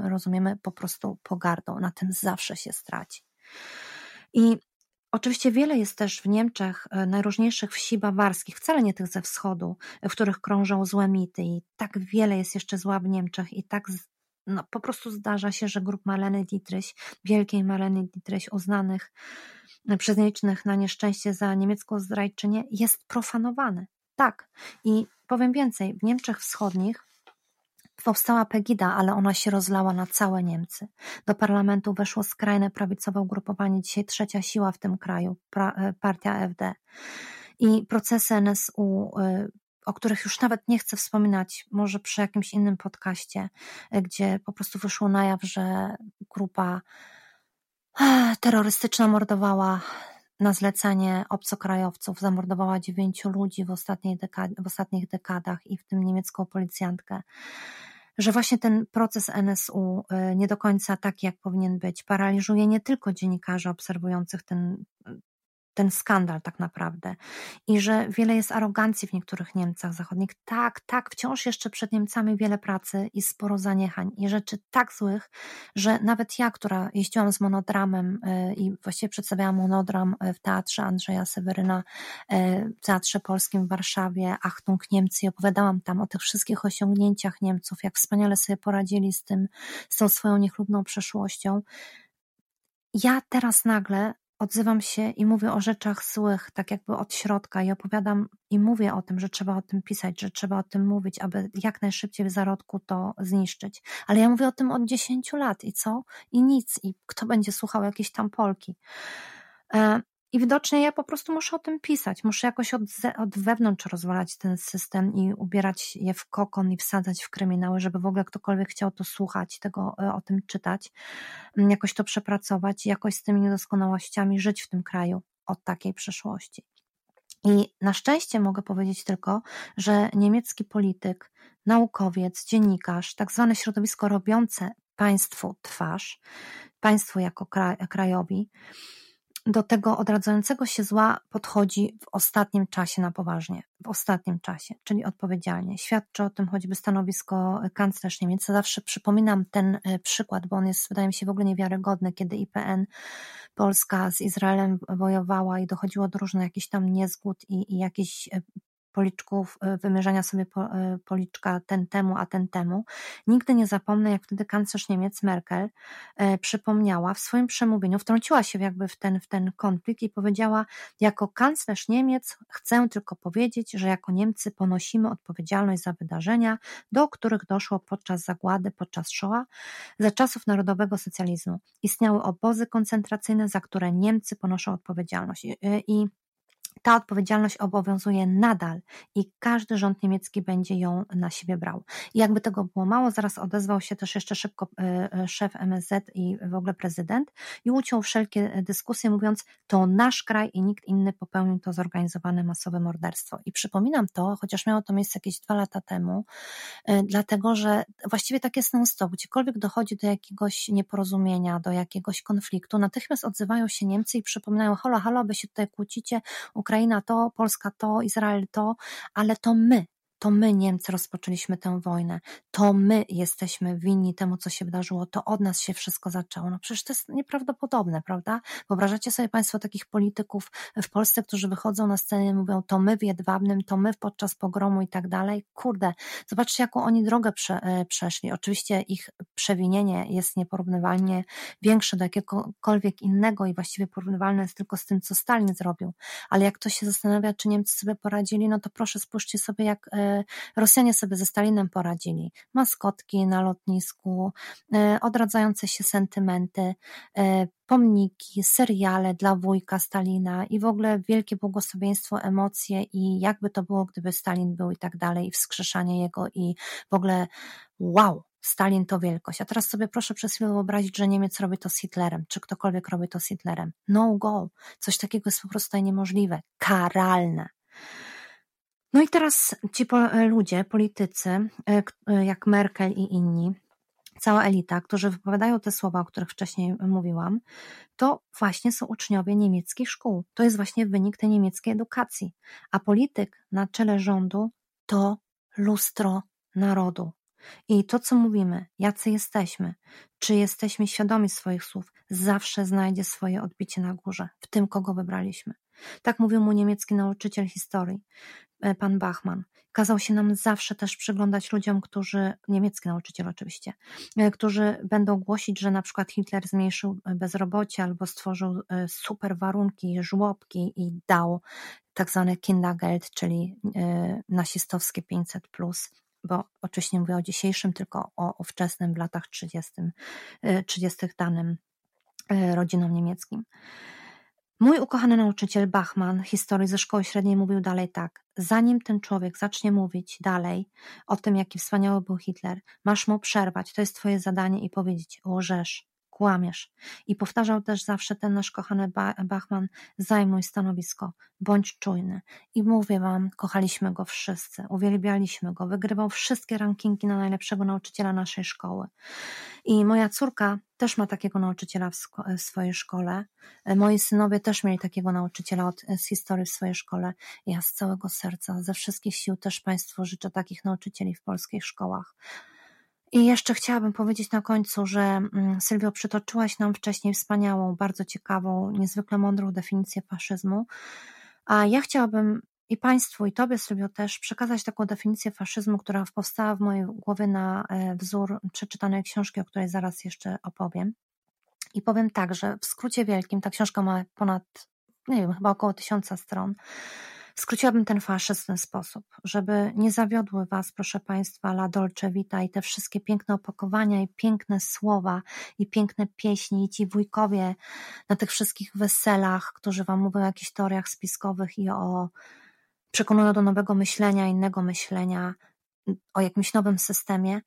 D: rozumiemy, po prostu pogardą. Na tym zawsze się straci. I Oczywiście wiele jest też w Niemczech e, najróżniejszych wsi bawarskich, wcale nie tych ze wschodu, w których krążą złe mity i tak wiele jest jeszcze zła w Niemczech i tak no, po prostu zdarza się, że grup Maleny Dietrich, wielkiej Maleny Dietrich, uznanych przez nielicznych na nieszczęście za niemiecką zdrajczynię, jest profanowany. Tak. I powiem więcej, w Niemczech Wschodnich powstała Pegida, ale ona się rozlała na całe Niemcy. Do parlamentu weszło skrajne prawicowe ugrupowanie, dzisiaj trzecia siła w tym kraju, e, partia FD. I procesy NSU, e, o których już nawet nie chcę wspominać, może przy jakimś innym podcaście, e, gdzie po prostu wyszło na jaw, że grupa terrorystyczna mordowała na zlecenie obcokrajowców zamordowała dziewięciu ludzi w, ostatniej w ostatnich dekadach i w tym niemiecką policjantkę. Że właśnie ten proces NSU y, nie do końca taki, jak powinien być, paraliżuje nie tylko dziennikarzy obserwujących ten ten skandal tak naprawdę i że wiele jest arogancji w niektórych Niemcach zachodnich. Tak, tak, wciąż jeszcze przed Niemcami wiele pracy i sporo zaniechań i rzeczy tak złych, że nawet ja, która jeździłam z monodramem y, i właściwie przedstawiałam monodram y, w teatrze Andrzeja Seweryna, y, w Teatrze Polskim w Warszawie, Achtung Niemcy i opowiadałam tam o tych wszystkich osiągnięciach Niemców, jak wspaniale sobie poradzili z tym, z tą swoją niechlubną przeszłością. Ja teraz nagle odzywam się i mówię o rzeczach złych, tak jakby od środka i opowiadam i mówię o tym, że trzeba o tym pisać, że trzeba o tym mówić, aby jak najszybciej w zarodku to zniszczyć. Ale ja mówię o tym od 10 lat i co? I nic. I kto będzie słuchał jakiejś tam Polki? I widocznie ja po prostu muszę o tym pisać, muszę jakoś od, od wewnątrz rozwalać ten system i ubierać je w kokon i wsadzać w kryminały, żeby w ogóle ktokolwiek chciał to słuchać, tego e, o tym czytać, mm, jakoś to przepracować jakoś z tymi niedoskonałościami żyć w tym kraju od takiej przeszłości. I na szczęście mogę powiedzieć tylko, że niemiecki polityk, naukowiec, dziennikarz, tak zwane środowisko robiące państwu twarz, państwu jako krajowi, do tego odradzającego się zła podchodzi w ostatnim czasie na poważnie, w ostatnim czasie, czyli odpowiedzialnie. Świadczy o tym choćby stanowisko kanclerz Niemiec. Zawsze przypominam ten e, przykład, bo on jest, wydaje mi się, w ogóle niewiarygodny, kiedy IPN Polska z Izraelem wojowała i dochodziło do różnych jakichś tam niezgód i, i jakichś e, policzków, e, wymierzania sobie e, policzka ten temu, a ten temu. Nigdy nie zapomnę, jak wtedy kanclerz Niemiec Merkel e, przypomniała w swoim przemówieniu, wtrąciła się jakby w ten, w ten konflikt i powiedziała, jako kanclerz Niemiec chcę tylko powiedzieć, że jako Niemcy ponosimy odpowiedzialność za wydarzenia, do których doszło podczas zagłady, podczas Shoah, za czasów narodowego socjalizmu. Istniały obozy koncentracyjne, za które Niemcy ponoszą odpowiedzialność. I ta odpowiedzialność obowiązuje nadal i każdy rząd niemiecki będzie ją na siebie brał. I jakby tego było mało, zaraz odezwał się też jeszcze szybko e, e, szef MSZ i w ogóle prezydent i uciął wszelkie dyskusje, mówiąc, to nasz kraj i nikt inny popełnił to zorganizowane masowe morderstwo. I przypominam to, chociaż miało to miejsce jakieś dwa lata temu, e, dlatego że właściwie tak jest non-stop. Gdziekolwiek dochodzi do jakiegoś nieporozumienia, do jakiegoś konfliktu, natychmiast odzywają się Niemcy i przypominają, halo, halo, wy się tutaj kłócicie, Ukraina to, Polska to, Izrael to, ale to my, to my, Niemcy, rozpoczęliśmy tę wojnę, to my jesteśmy winni temu, co się wydarzyło, to od nas się wszystko zaczęło. No przecież to jest nieprawdopodobne, prawda? Wyobrażacie sobie Państwo takich polityków w Polsce, którzy wychodzą na scenę i mówią, to my w Jedwabnym, to my podczas pogromu i tak dalej. Kurde, zobaczcie, jaką oni drogę prze, e, przeszli. Oczywiście ich przewinienie jest nieporównywalnie większe do jakiegokolwiek innego i właściwie porównywalne jest tylko z tym, co Stalin zrobił. Ale jak ktoś się zastanawia, czy Niemcy sobie poradzili, no to proszę spójrzcie sobie, jak e, Rosjanie sobie ze Stalinem poradzili. Maskotki na lotnisku, e, odradzające się sentymenty, e, pomniki, seriale dla wujka Stalina i w ogóle wielkie błogosławieństwo, emocje i jakby to było, gdyby Stalin był i tak dalej, i wskrzeszanie jego i w ogóle wow, Stalin to wielkość. A teraz sobie proszę przez chwilę wyobrazić, że Niemiec robi to z Hitlerem, czy ktokolwiek robi to z Hitlerem. No go. Coś takiego jest po prostu niemożliwe. Karalne. No i teraz ci ludzie, politycy, e, e, jak Merkel i inni, cała elita, którzy wypowiadają te słowa, o których wcześniej mówiłam, to właśnie są uczniowie niemieckich szkół. To jest właśnie wynik tej niemieckiej edukacji. A polityk na czele rządu to lustro narodu. I to, co mówimy, jacy jesteśmy, czy jesteśmy świadomi swoich słów, zawsze znajdzie swoje odbicie na górze, w tym, kogo wybraliśmy. Tak mówił mu niemiecki nauczyciel historii, e, pan Bachmann. Kazał się nam zawsze też przyglądać ludziom, którzy, niemiecki nauczyciel oczywiście, e, którzy będą głosić, że na przykład Hitler zmniejszył bezrobocie albo stworzył e, super warunki, żłobki i dał tak zwane Kindergeld, czyli nasistowskie 500 plus bo oczywiście nie mówię o dzisiejszym, tylko o ówczesnym w latach 30, 30 danym rodzinom niemieckim. Mój ukochany nauczyciel Bachman historii ze szkoły średniej mówił dalej tak. Zanim ten człowiek zacznie mówić dalej o tym, jaki wspaniały był Hitler, masz mu przerwać, to jest twoje zadanie i powiedzieć, łożesz, kłamiesz. I powtarzał też zawsze ten nasz kochany Bachman, zajmuj stanowisko, bądź czujny. I mówię wam, kochaliśmy go wszyscy, uwielbialiśmy go, wygrywał wszystkie rankingi na najlepszego nauczyciela naszej szkoły. I moja córka też ma takiego nauczyciela w, w swojej szkole. Moi synowie też mieli takiego nauczyciela od, z historii w swojej szkole. Ja z całego serca, ze wszystkich sił też Państwu życzę takich nauczycieli w polskich szkołach. I jeszcze chciałabym powiedzieć na końcu, że mm, Sylwio, przytoczyłaś nam wcześniej wspaniałą, bardzo ciekawą, niezwykle mądrą definicję faszyzmu, a ja chciałabym i Państwu, i Tobie, Sylwio, też przekazać taką definicję faszyzmu, która powstała w mojej głowie na e, wzór przeczytanej książki, o której zaraz jeszcze opowiem. I powiem tak, że w skrócie wielkim, ta książka ma ponad, nie wiem, chyba około tysiąca stron. Skróciłabym ten faszyzm w ten sposób, żeby nie zawiodły Was, proszę Państwa, La Dolce Vita i te wszystkie piękne opakowania i piękne słowa i piękne pieśni i ci wujkowie na tych wszystkich weselach, którzy Wam mówią o jakichś teoriach spiskowych i o przekonują do nowego myślenia, innego myślenia, o jakimś nowym systemie,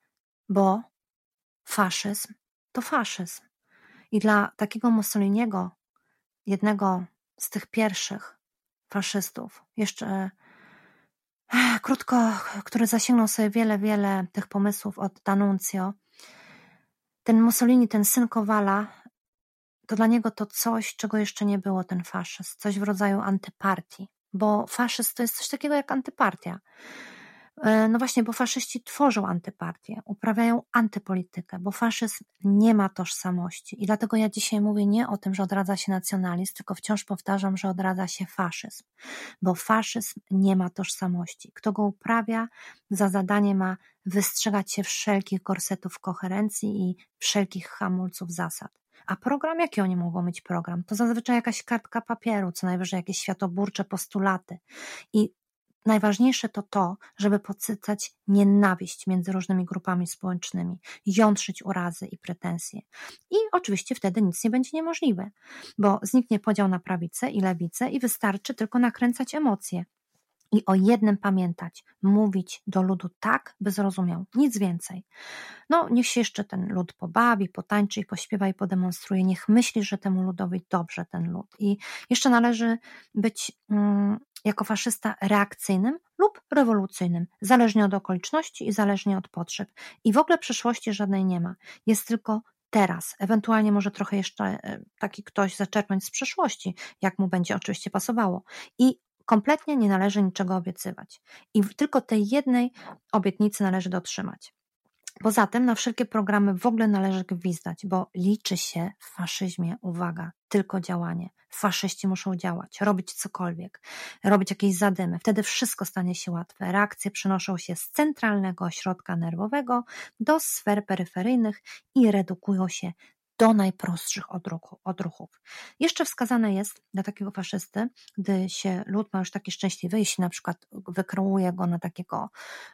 D: bo faszyzm to faszyzm. I dla takiego Mussoliniego, jednego z tych pierwszych, faszystów. Jeszcze krótko, który zasięgnął sobie wiele, wiele tych pomysłów od D'Annunzio. Ten Mussolini, ten syn Kowala, to dla niego to coś, czego jeszcze nie było, ten faszyzm. Coś w rodzaju antypartii, bo faszyzm to jest coś takiego jak antypartia. E, no właśnie, bo faszyści tworzą antypartię, uprawiają antypolitykę, bo faszyzm nie ma tożsamości. I dlatego ja dzisiaj mówię nie o tym, że odradza się nacjonalizm, tylko wciąż powtarzam, że odradza się faszyzm, bo faszyzm nie ma tożsamości. Kto go uprawia, za zadanie ma wystrzegać się wszelkich korsetów koherencji i wszelkich hamulców zasad. A program, jaki oni mogą mieć program? To zazwyczaj jakaś kartka papieru, co najwyżej jakieś światoburcze postulaty. I Najważniejsze to to, żeby podsycać nienawiść między różnymi grupami społecznymi, jątrzyć urazy i pretensje. I oczywiście wtedy nic nie będzie niemożliwe, bo zniknie podział na prawicę i lewicę i wystarczy tylko nakręcać emocje. I o jednym pamiętać, mówić do ludu tak, by zrozumiał, nic więcej. No, niech się jeszcze ten lud pobawi, potańczy i pośpiewa i podemonstruje, niech myśli, że temu ludowi dobrze ten lud. I jeszcze należy być mm, jako faszysta reakcyjnym lub rewolucyjnym, zależnie od okoliczności i zależnie od potrzeb. I w ogóle przyszłości żadnej nie ma. Jest tylko teraz. Ewentualnie może trochę jeszcze e, taki ktoś zaczerpnąć z przeszłości, jak mu będzie oczywiście pasowało. I kompletnie nie należy niczego obiecywać. I tylko tej jednej obietnicy należy dotrzymać. Poza tym na wszelkie programy w ogóle należy gwizdać, bo liczy się w faszyzmie, uwaga, tylko działanie. Faszyści muszą działać, robić cokolwiek, robić jakieś zadymy. Wtedy wszystko stanie się łatwe. Reakcje przenoszą się z centralnego ośrodka nerwowego do sfer peryferyjnych i redukują się do najprostszych odruchów. Jeszcze wskazane jest dla takiego faszysty, gdy się lud ma już taki szczęśliwy, jeśli na przykład wykreuje go na takiego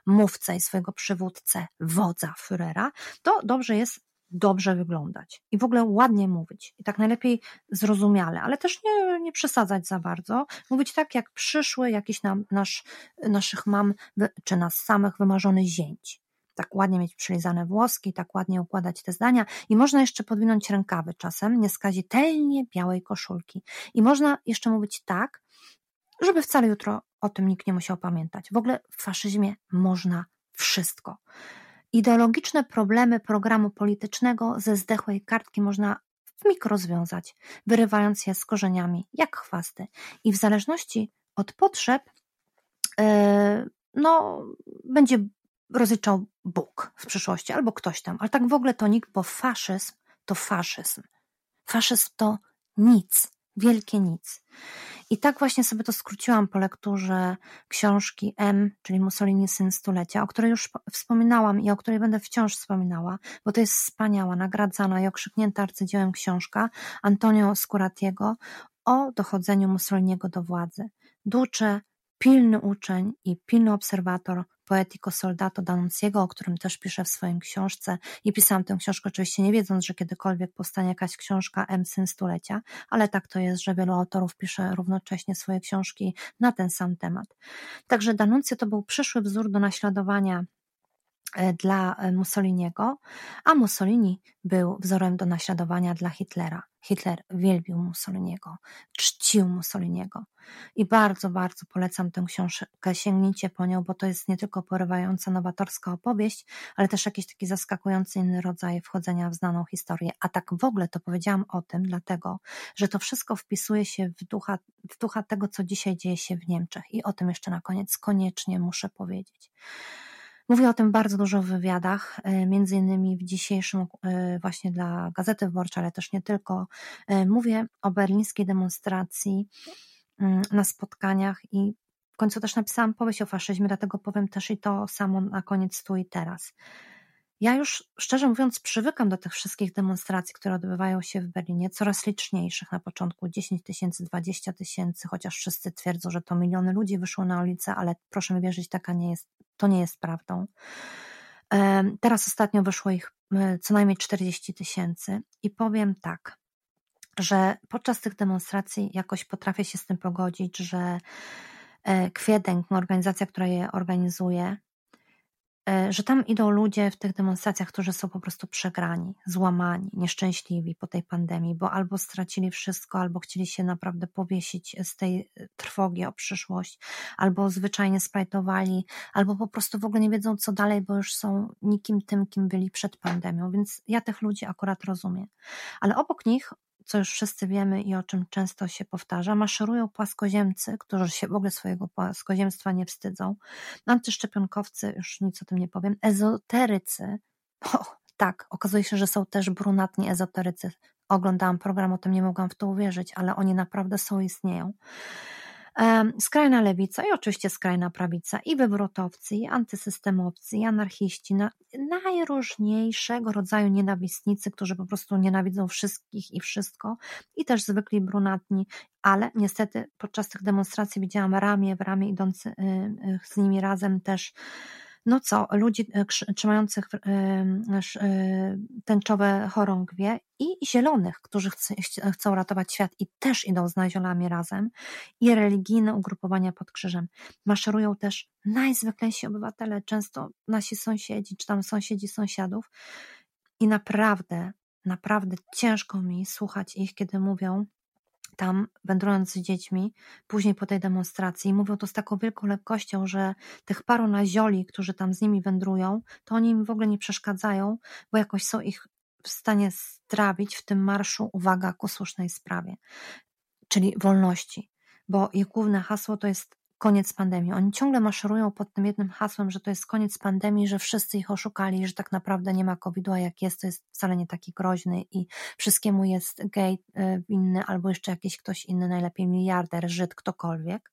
D: mówcę i swojego przywódcę, wodza Führera, to dobrze jest dobrze wyglądać i w ogóle ładnie mówić. I tak najlepiej zrozumiale, ale też nie, nie przesadzać za bardzo. Mówić tak, jak przyszły jakiś nam, nasz, naszych mam czy nas samych wymarzony zięć tak ładnie mieć przylizane włoski, tak ładnie układać te zdania i można jeszcze podwinąć rękawy czasem, nieskazitelnie białej koszulki. I można jeszcze mówić tak, żeby wcale jutro o tym nikt nie musiał pamiętać. W ogóle w faszyzmie można wszystko. Ideologiczne problemy programu politycznego ze zdechłej kartki można w mikro rozwiązać, wyrywając je z korzeniami, jak chwasty. I w zależności od potrzeb, yy, no, będzie rozliczał Bóg w przyszłości albo ktoś tam, ale tak w ogóle to nikt, bo faszyzm to faszyzm. Faszyzm to nic, wielkie nic. I tak właśnie sobie to skróciłam po lekturze książki M, czyli Mussolini Syn Stulecia, o której już wspominałam i o której będę wciąż wspominała, bo to jest wspaniała, nagradzana i okrzyknięta arcydziełem książka Antonio Scuratiego o dochodzeniu Mussoliniego do władzy. Duce, pilny uczeń i pilny obserwator Poetico Soldato D'Annunziego, o którym też piszę w swojej książce i pisałam tę książkę oczywiście nie wiedząc, że kiedykolwiek powstanie jakaś książka M. Syn Stulecia, ale tak to jest, że wielu autorów pisze równocześnie swoje książki na ten sam temat. Także D'Annunzio to był przyszły wzór do naśladowania dla e, Mussoliniego, a Mussolini był wzorem do naśladowania dla Hitlera. Hitler wielbił Mussoliniego, czcił Mussoliniego. I bardzo, bardzo polecam tę książkę, sięgnijcie po nią, bo to jest nie tylko porywająca, nowatorska opowieść, ale też jakiś taki zaskakujący inny rodzaj wchodzenia w znaną historię. A tak w ogóle to powiedziałam o tym, dlatego, że to wszystko wpisuje się w ducha, w ducha tego, co dzisiaj dzieje się w Niemczech. I o tym jeszcze na koniec koniecznie muszę powiedzieć. Mówię o tym bardzo dużo w wywiadach, e, między innymi w dzisiejszym e, właśnie dla Gazety Wyborczej, ale też nie tylko. E, mówię o berlińskiej demonstracji mm, na spotkaniach i w końcu też napisałam powieść o faszyzmie, dlatego powiem też i to samo na koniec tu i teraz. Ja już, szczerze mówiąc, przywykam do tych wszystkich demonstracji, które odbywają się w Berlinie, coraz liczniejszych. Na początku 10 tysięcy, 20 tysięcy, chociaż wszyscy twierdzą, że to miliony ludzi wyszło na ulicę, ale proszę mi wierzyć, taka nie jest, to nie jest prawdą. Teraz ostatnio wyszło ich co najmniej 40 tysięcy i powiem tak, że podczas tych demonstracji jakoś potrafię się z tym pogodzić, że e, Kwiedęk, organizacja, która je organizuje, że tam idą ludzie w tych demonstracjach, którzy są po prostu przegrani, złamani, nieszczęśliwi po tej pandemii, bo albo stracili wszystko, albo chcieli się naprawdę powiesić z tej e, trwogi o przyszłość, albo zwyczajnie splajtowali, albo po prostu w ogóle nie wiedzą, co dalej, bo już są nikim tym, kim byli przed pandemią. Więc ja tych ludzi akurat rozumiem. Ale obok nich co już wszyscy wiemy i o czym często się powtarza, maszerują płaskoziemcy, którzy się w ogóle swojego płaskoziemstwa nie wstydzą, antyszczepionkowcy, już nic o tym nie powiem, ezoterycy, o, tak, okazuje się, że są też brunatni ezoterycy. Oglądałam program, o tym nie mogłam w to uwierzyć, ale oni naprawdę są, istnieją skrajna lewica i oczywiście skrajna prawica, i wywrotowcy, i antysystemowcy, i anarchiści, na, najróżniejszego rodzaju nienawistnicy, którzy po prostu nienawidzą wszystkich i wszystko, i też zwykli brunatni, ale niestety podczas tych demonstracji widziałam ramię w ramię idący y, y, z nimi razem też no co, ludzi e, trzymających e, e, tęczowe chorągwie i zielonych, którzy chcą ratować świat i też idą z naziolami razem i religijne ugrupowania pod krzyżem. Maszerują też najzwyklejsi obywatele, często nasi sąsiedzi, czy tam sąsiedzi sąsiadów i naprawdę, naprawdę ciężko mi słuchać ich, kiedy mówią, tam, wędrując z dziećmi, później po tej demonstracji, mówią to z taką wielką lekkością, że tych paru nazioli, którzy tam z nimi wędrują, to oni im w ogóle nie przeszkadzają, bo jakoś są ich w stanie strawić w tym marszu, uwaga, ku słusznej sprawie, czyli wolności. bo ich główne hasło to jest koniec pandemii. Oni ciągle maszerują pod tym jednym hasłem, że to jest koniec pandemii, że wszyscy ich oszukali, że tak naprawdę nie ma COVID-u, a jak jest, to jest wcale nie taki groźny i wszystkiemu jest gej y, inny albo jeszcze jakiś ktoś inny, najlepiej miliarder, Żyd, ktokolwiek.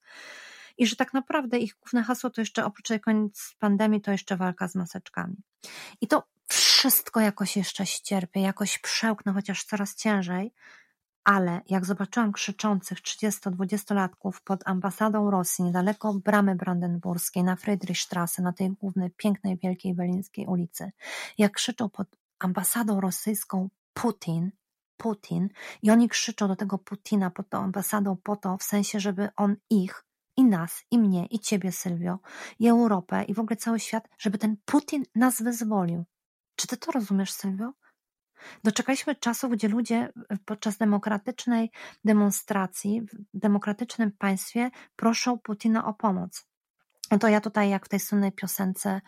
D: I że tak naprawdę ich główne hasło to jeszcze oprócz koniec pandemii, to jeszcze walka z maseczkami. I to wszystko jakoś jeszcze ścierpię, jakoś przełknę, chociaż coraz ciężej, ale jak zobaczyłam krzyczących 30-20-latków pod ambasadą Rosji niedaleko bramy brandenburskiej na Friedrichstrasse, na tej głównej, pięknej, wielkiej berlińskiej ulicy, jak krzyczą pod ambasadą rosyjską Putin, Putin i oni krzyczą do tego Putina pod tą ambasadą po to, w sensie, żeby on ich i nas, i mnie, i ciebie, Sylwio, i Europę, i w ogóle cały świat, żeby ten Putin nas wyzwolił. Czy ty to rozumiesz, Sylwio? Doczekaliśmy czasów, gdzie ludzie podczas demokratycznej demonstracji w demokratycznym państwie proszą Putina o pomoc. No to ja tutaj, jak w tej słynnej piosence,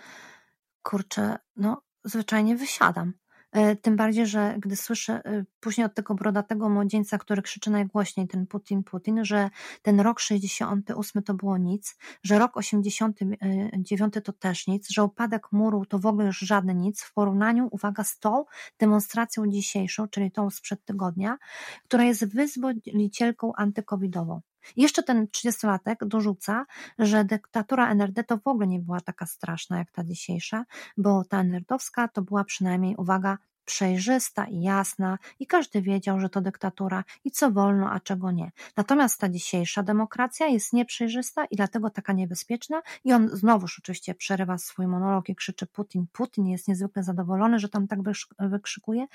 D: kurczę, no zwyczajnie wysiadam. E, tym bardziej, że gdy słyszę e, później od tego brodatego młodzieńca, który krzyczy najgłośniej ten Putin, Putin, że ten rok 68 to było nic, że rok 89 to też nic, że upadek muru to w ogóle już żadne nic w porównaniu, uwaga, z tą demonstracją dzisiejszą, czyli tą sprzed tygodnia, która jest wyzwolicielką antykowidową. Jeszcze ten 30-latek dorzuca, że dyktatura NRD to w ogóle nie była taka straszna jak ta dzisiejsza, bo ta nerdowska to była przynajmniej, uwaga, przejrzysta i jasna i każdy wiedział, że to dyktatura i co wolno, a czego nie. Natomiast ta dzisiejsza demokracja jest nieprzejrzysta i dlatego taka niebezpieczna i on znowuż oczywiście przerywa swój monolog i krzyczy Putin, Putin jest niezwykle zadowolony, że tam tak wykrzykuje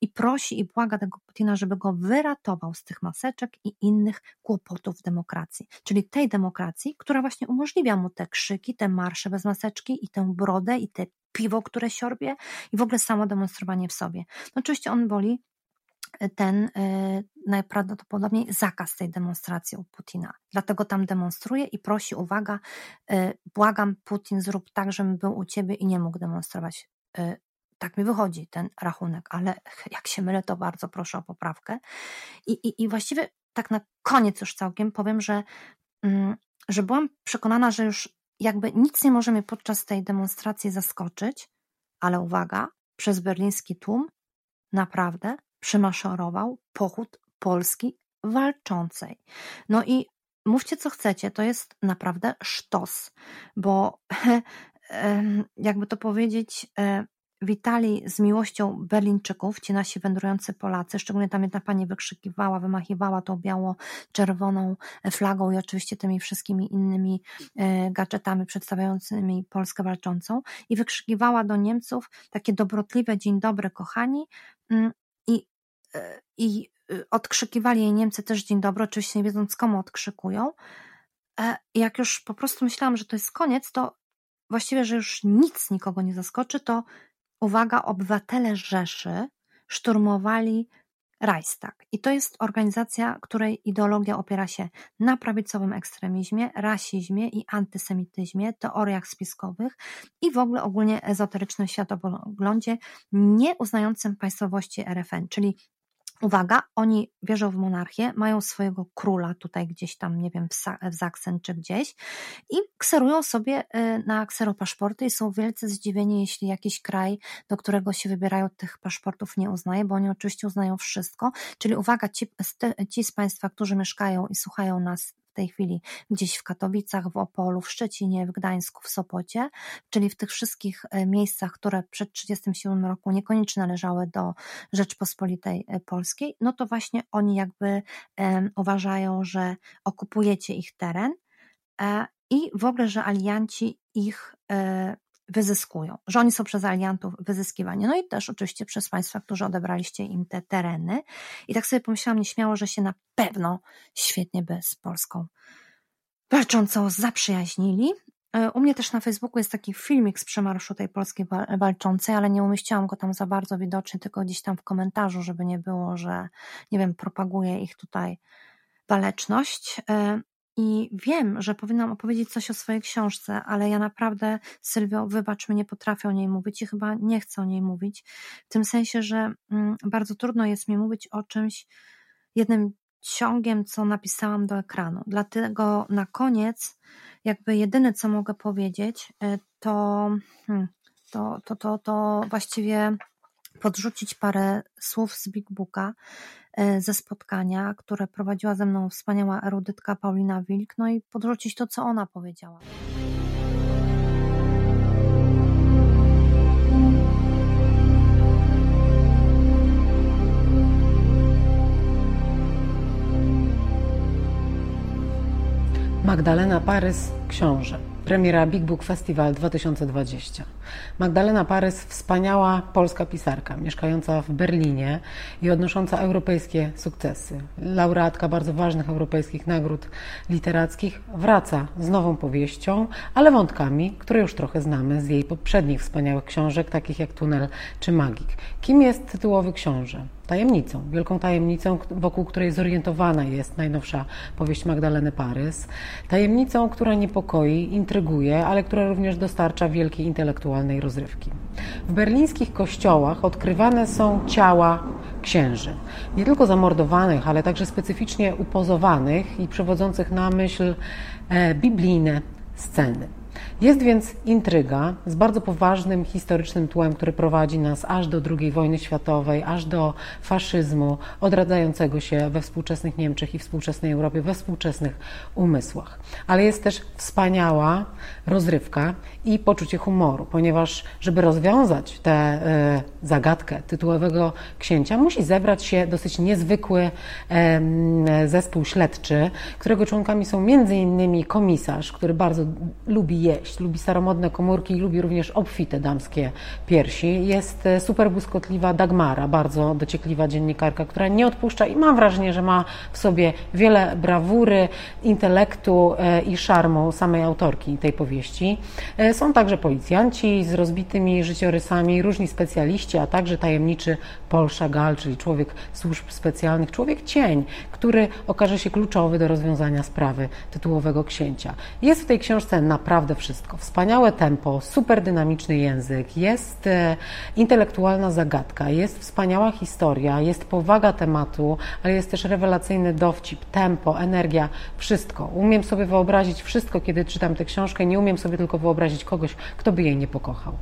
D: i prosi i błaga tego Putina, żeby go wyratował z tych maseczek i innych kłopotów demokracji. Czyli tej demokracji, która właśnie umożliwia mu te krzyki, te marsze bez maseczki i tę brodę i te piwo, które siorbie i w ogóle samo demonstrowanie w sobie. No oczywiście on boli e, ten y, najprawdopodobniej zakaz tej demonstracji u Putina. Dlatego tam demonstruje i prosi, uwaga, y, błagam Putin, zrób tak, żebym był u ciebie i nie mógł demonstrować. Y, tak mi wychodzi ten rachunek, ale jak się mylę, to bardzo proszę o poprawkę. I, i, i właściwie tak na koniec już całkiem powiem, że, mm, że byłam przekonana, że już jakby nic nie może mnie podczas tej demonstracji zaskoczyć, ale uwaga, przez berliński tłum naprawdę przymaszerował pochód Polski walczącej. No i mówcie co chcecie, to jest naprawdę sztos, bo jakby to powiedzieć, witali z miłością Berlińczyków, ci nasi wędrujący Polacy, szczególnie tam jedna pani wykrzykiwała, wymachiwała tą biało-czerwoną flagą i oczywiście tymi wszystkimi innymi e, gadżetami przedstawiającymi Polskę walczącą. I wykrzykiwała do Niemców takie dobrotliwe dzień dobry kochani mm, i, e, i e, odkrzykiwali jej Niemcy też dzień dobry, oczywiście nie wiedząc komu odkrzykują. Jak już po prostu myślałam, że to jest koniec, to właściwie, że już nic nikogo nie zaskoczy, to uwaga, obywatele Rzeszy szturmowali Reichstag. I to jest organizacja, której ideologia opiera się na prawicowym ekstremizmie, rasizmie i antysemityzmie, teoriach spiskowych i w ogóle ogólnie ezoterycznym światopoglądzie nie uznającym państwowości RFN, czyli Uwaga, oni wierzą w monarchię, mają swojego króla tutaj gdzieś tam, nie wiem, w Zaksen czy gdzieś i kserują sobie y, na kseropaszporty i są wielce zdziwieni, jeśli jakiś kraj, do którego się wybierają, tych paszportów nie uznaje, bo oni oczywiście uznają wszystko. Czyli uwaga, ci, ci z Państwa, którzy mieszkają i słuchają nas tej chwili gdzieś w Katowicach, w Opolu, w Szczecinie, w Gdańsku, w Sopocie, czyli w tych wszystkich e, miejscach, które przed 1937 roku niekoniecznie należały do Rzeczpospolitej e, Polskiej, no to właśnie oni jakby uważają, że okupujecie ich teren e, i w ogóle, że alianci ich wyzyskują, że oni są przez aliantów wyzyskiwani. No i też oczywiście przez Państwa, którzy odebraliście im te tereny. I tak sobie pomyślałam nieśmiało, że się na pewno świetnie by z Polską walczącą zaprzyjaźnili. E, u mnie też na Facebooku jest taki filmik z przemarszu tej polskiej walczącej, ale nie umieściłam go tam za bardzo widocznie, tylko gdzieś tam w komentarzu, żeby nie było, że nie wiem, propaguję ich tutaj waleczność. I wiem, że powinnam opowiedzieć coś o swojej książce, ale ja naprawdę, Sylwio, wybacz mi, nie potrafię o niej mówić i chyba nie chcę o niej mówić. W tym sensie, że mm, bardzo trudno jest mi mówić o czymś, jednym ciągiem, co napisałam do ekranu. Dlatego na koniec, jakby jedyne, co mogę powiedzieć, y, to, hmm, to, to, to, to właściwie podrzucić parę słów z Big Booka y, ze spotkania, które prowadziła ze mną wspaniała erudytka Paulina Wilk, no i podrzucić to, co ona powiedziała.
F: Magdalena Parys, książę. Premiera Big Book Festival 2020. Magdalena Parys, wspaniała polska pisarka, mieszkająca w Berlinie i odnosząca europejskie sukcesy. Laureatka bardzo ważnych europejskich nagród literackich, wraca z nową powieścią, ale wątkami, które już trochę znamy z jej poprzednich wspaniałych książek, takich jak Tunel czy Magik. Kim jest tytułowy książę? Tajemnicą, wielką tajemnicą, wokół której zorientowana jest najnowsza powieść Magdaleny Parys. Tajemnicą, która niepokoi, intryguje, ale która również dostarcza wielkiej intelektualnej rozrywki. W berlińskich kościołach odkrywane są ciała księży. Nie tylko zamordowanych, ale także specyficznie upozowanych i przewodzących na myśl e, biblijne sceny. Jest więc intryga z bardzo poważnym historycznym tłem, który prowadzi nas aż do II wojny światowej, aż do faszyzmu, odradzającego się we współczesnych Niemczech i współczesnej Europie, we współczesnych umysłach. Ale jest też wspaniała rozrywka i poczucie humoru, ponieważ żeby rozwiązać tę y, zagadkę tytułowego księcia, musi zebrać się dosyć niezwykły zespół śledczy, którego członkami są innymi komisarz, który bardzo lubi jeść, lubi staromodne komórki i lubi również obfite damskie piersi. Jest e, super błyskotliwa Dagmara, bardzo dociekliwa dziennikarka, która nie odpuszcza i mam wrażenie, że ma w sobie wiele brawury, intelektu i szarmu samej autorki tej powieści. Są także policjanci z rozbitymi życiorysami, różni specjaliści, a także tajemniczy Paul Chagall, czyli człowiek służb specjalnych, człowiek cień, który okaże się kluczowy do rozwiązania sprawy tytułowego księcia. Jest w tej książce naprawdę wszystko. Wspaniałe tempo, super dynamiczny język, jest e, intelektualna zagadka, jest wspaniała historia, jest powaga tematu, ale jest też rewelacyjny dowcip, tempo, energia, wszystko. Umiem sobie wyobrazić wszystko, kiedy czytam tę książkę, nie umiem sobie tylko wyobrazić kogoś, kto by jej nie pokochał.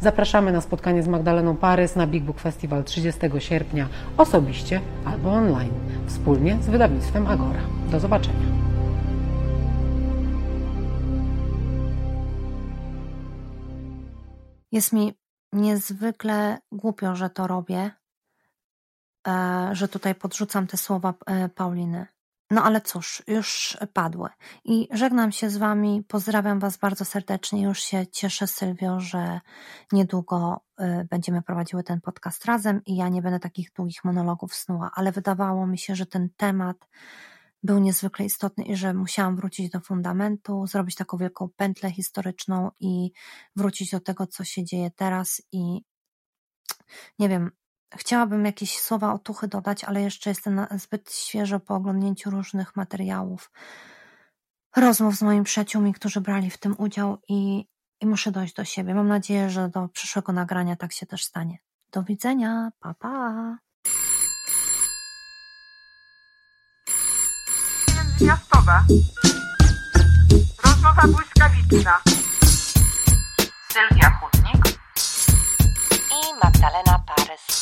F: Zapraszamy na spotkanie z Magdaleną Parys na Big Book Festival 30 sierpnia osobiście albo online, wspólnie z wydawnictwem Agora. Do zobaczenia.
D: Jest mi niezwykle głupio, że to robię, e, że tutaj podrzucam te słowa e, Pauliny. No ale cóż, już padły. I żegnam się z Wami, pozdrawiam Was bardzo serdecznie. Już się cieszę, Sylwio, że niedługo y, będziemy prowadziły ten podcast razem i ja nie będę takich długich monologów snuła, ale wydawało mi się, że ten temat był niezwykle istotny i że musiałam wrócić do fundamentu, zrobić taką wielką pętlę historyczną i wrócić do tego, co się dzieje teraz i nie wiem, Chciałabym jakieś słowa otuchy dodać, ale jeszcze jestem zbyt świeżo po oglądnięciu różnych materiałów, rozmów z moimi przyjaciółmi, którzy brali w tym udział i, i muszę dojść do siebie. Mam nadzieję, że do przyszłego nagrania tak się też stanie. Do widzenia, pa pa!
A: miastowe. Rozmowa błyskawiczna. Sylwia Chudnik i Magdalena Parys.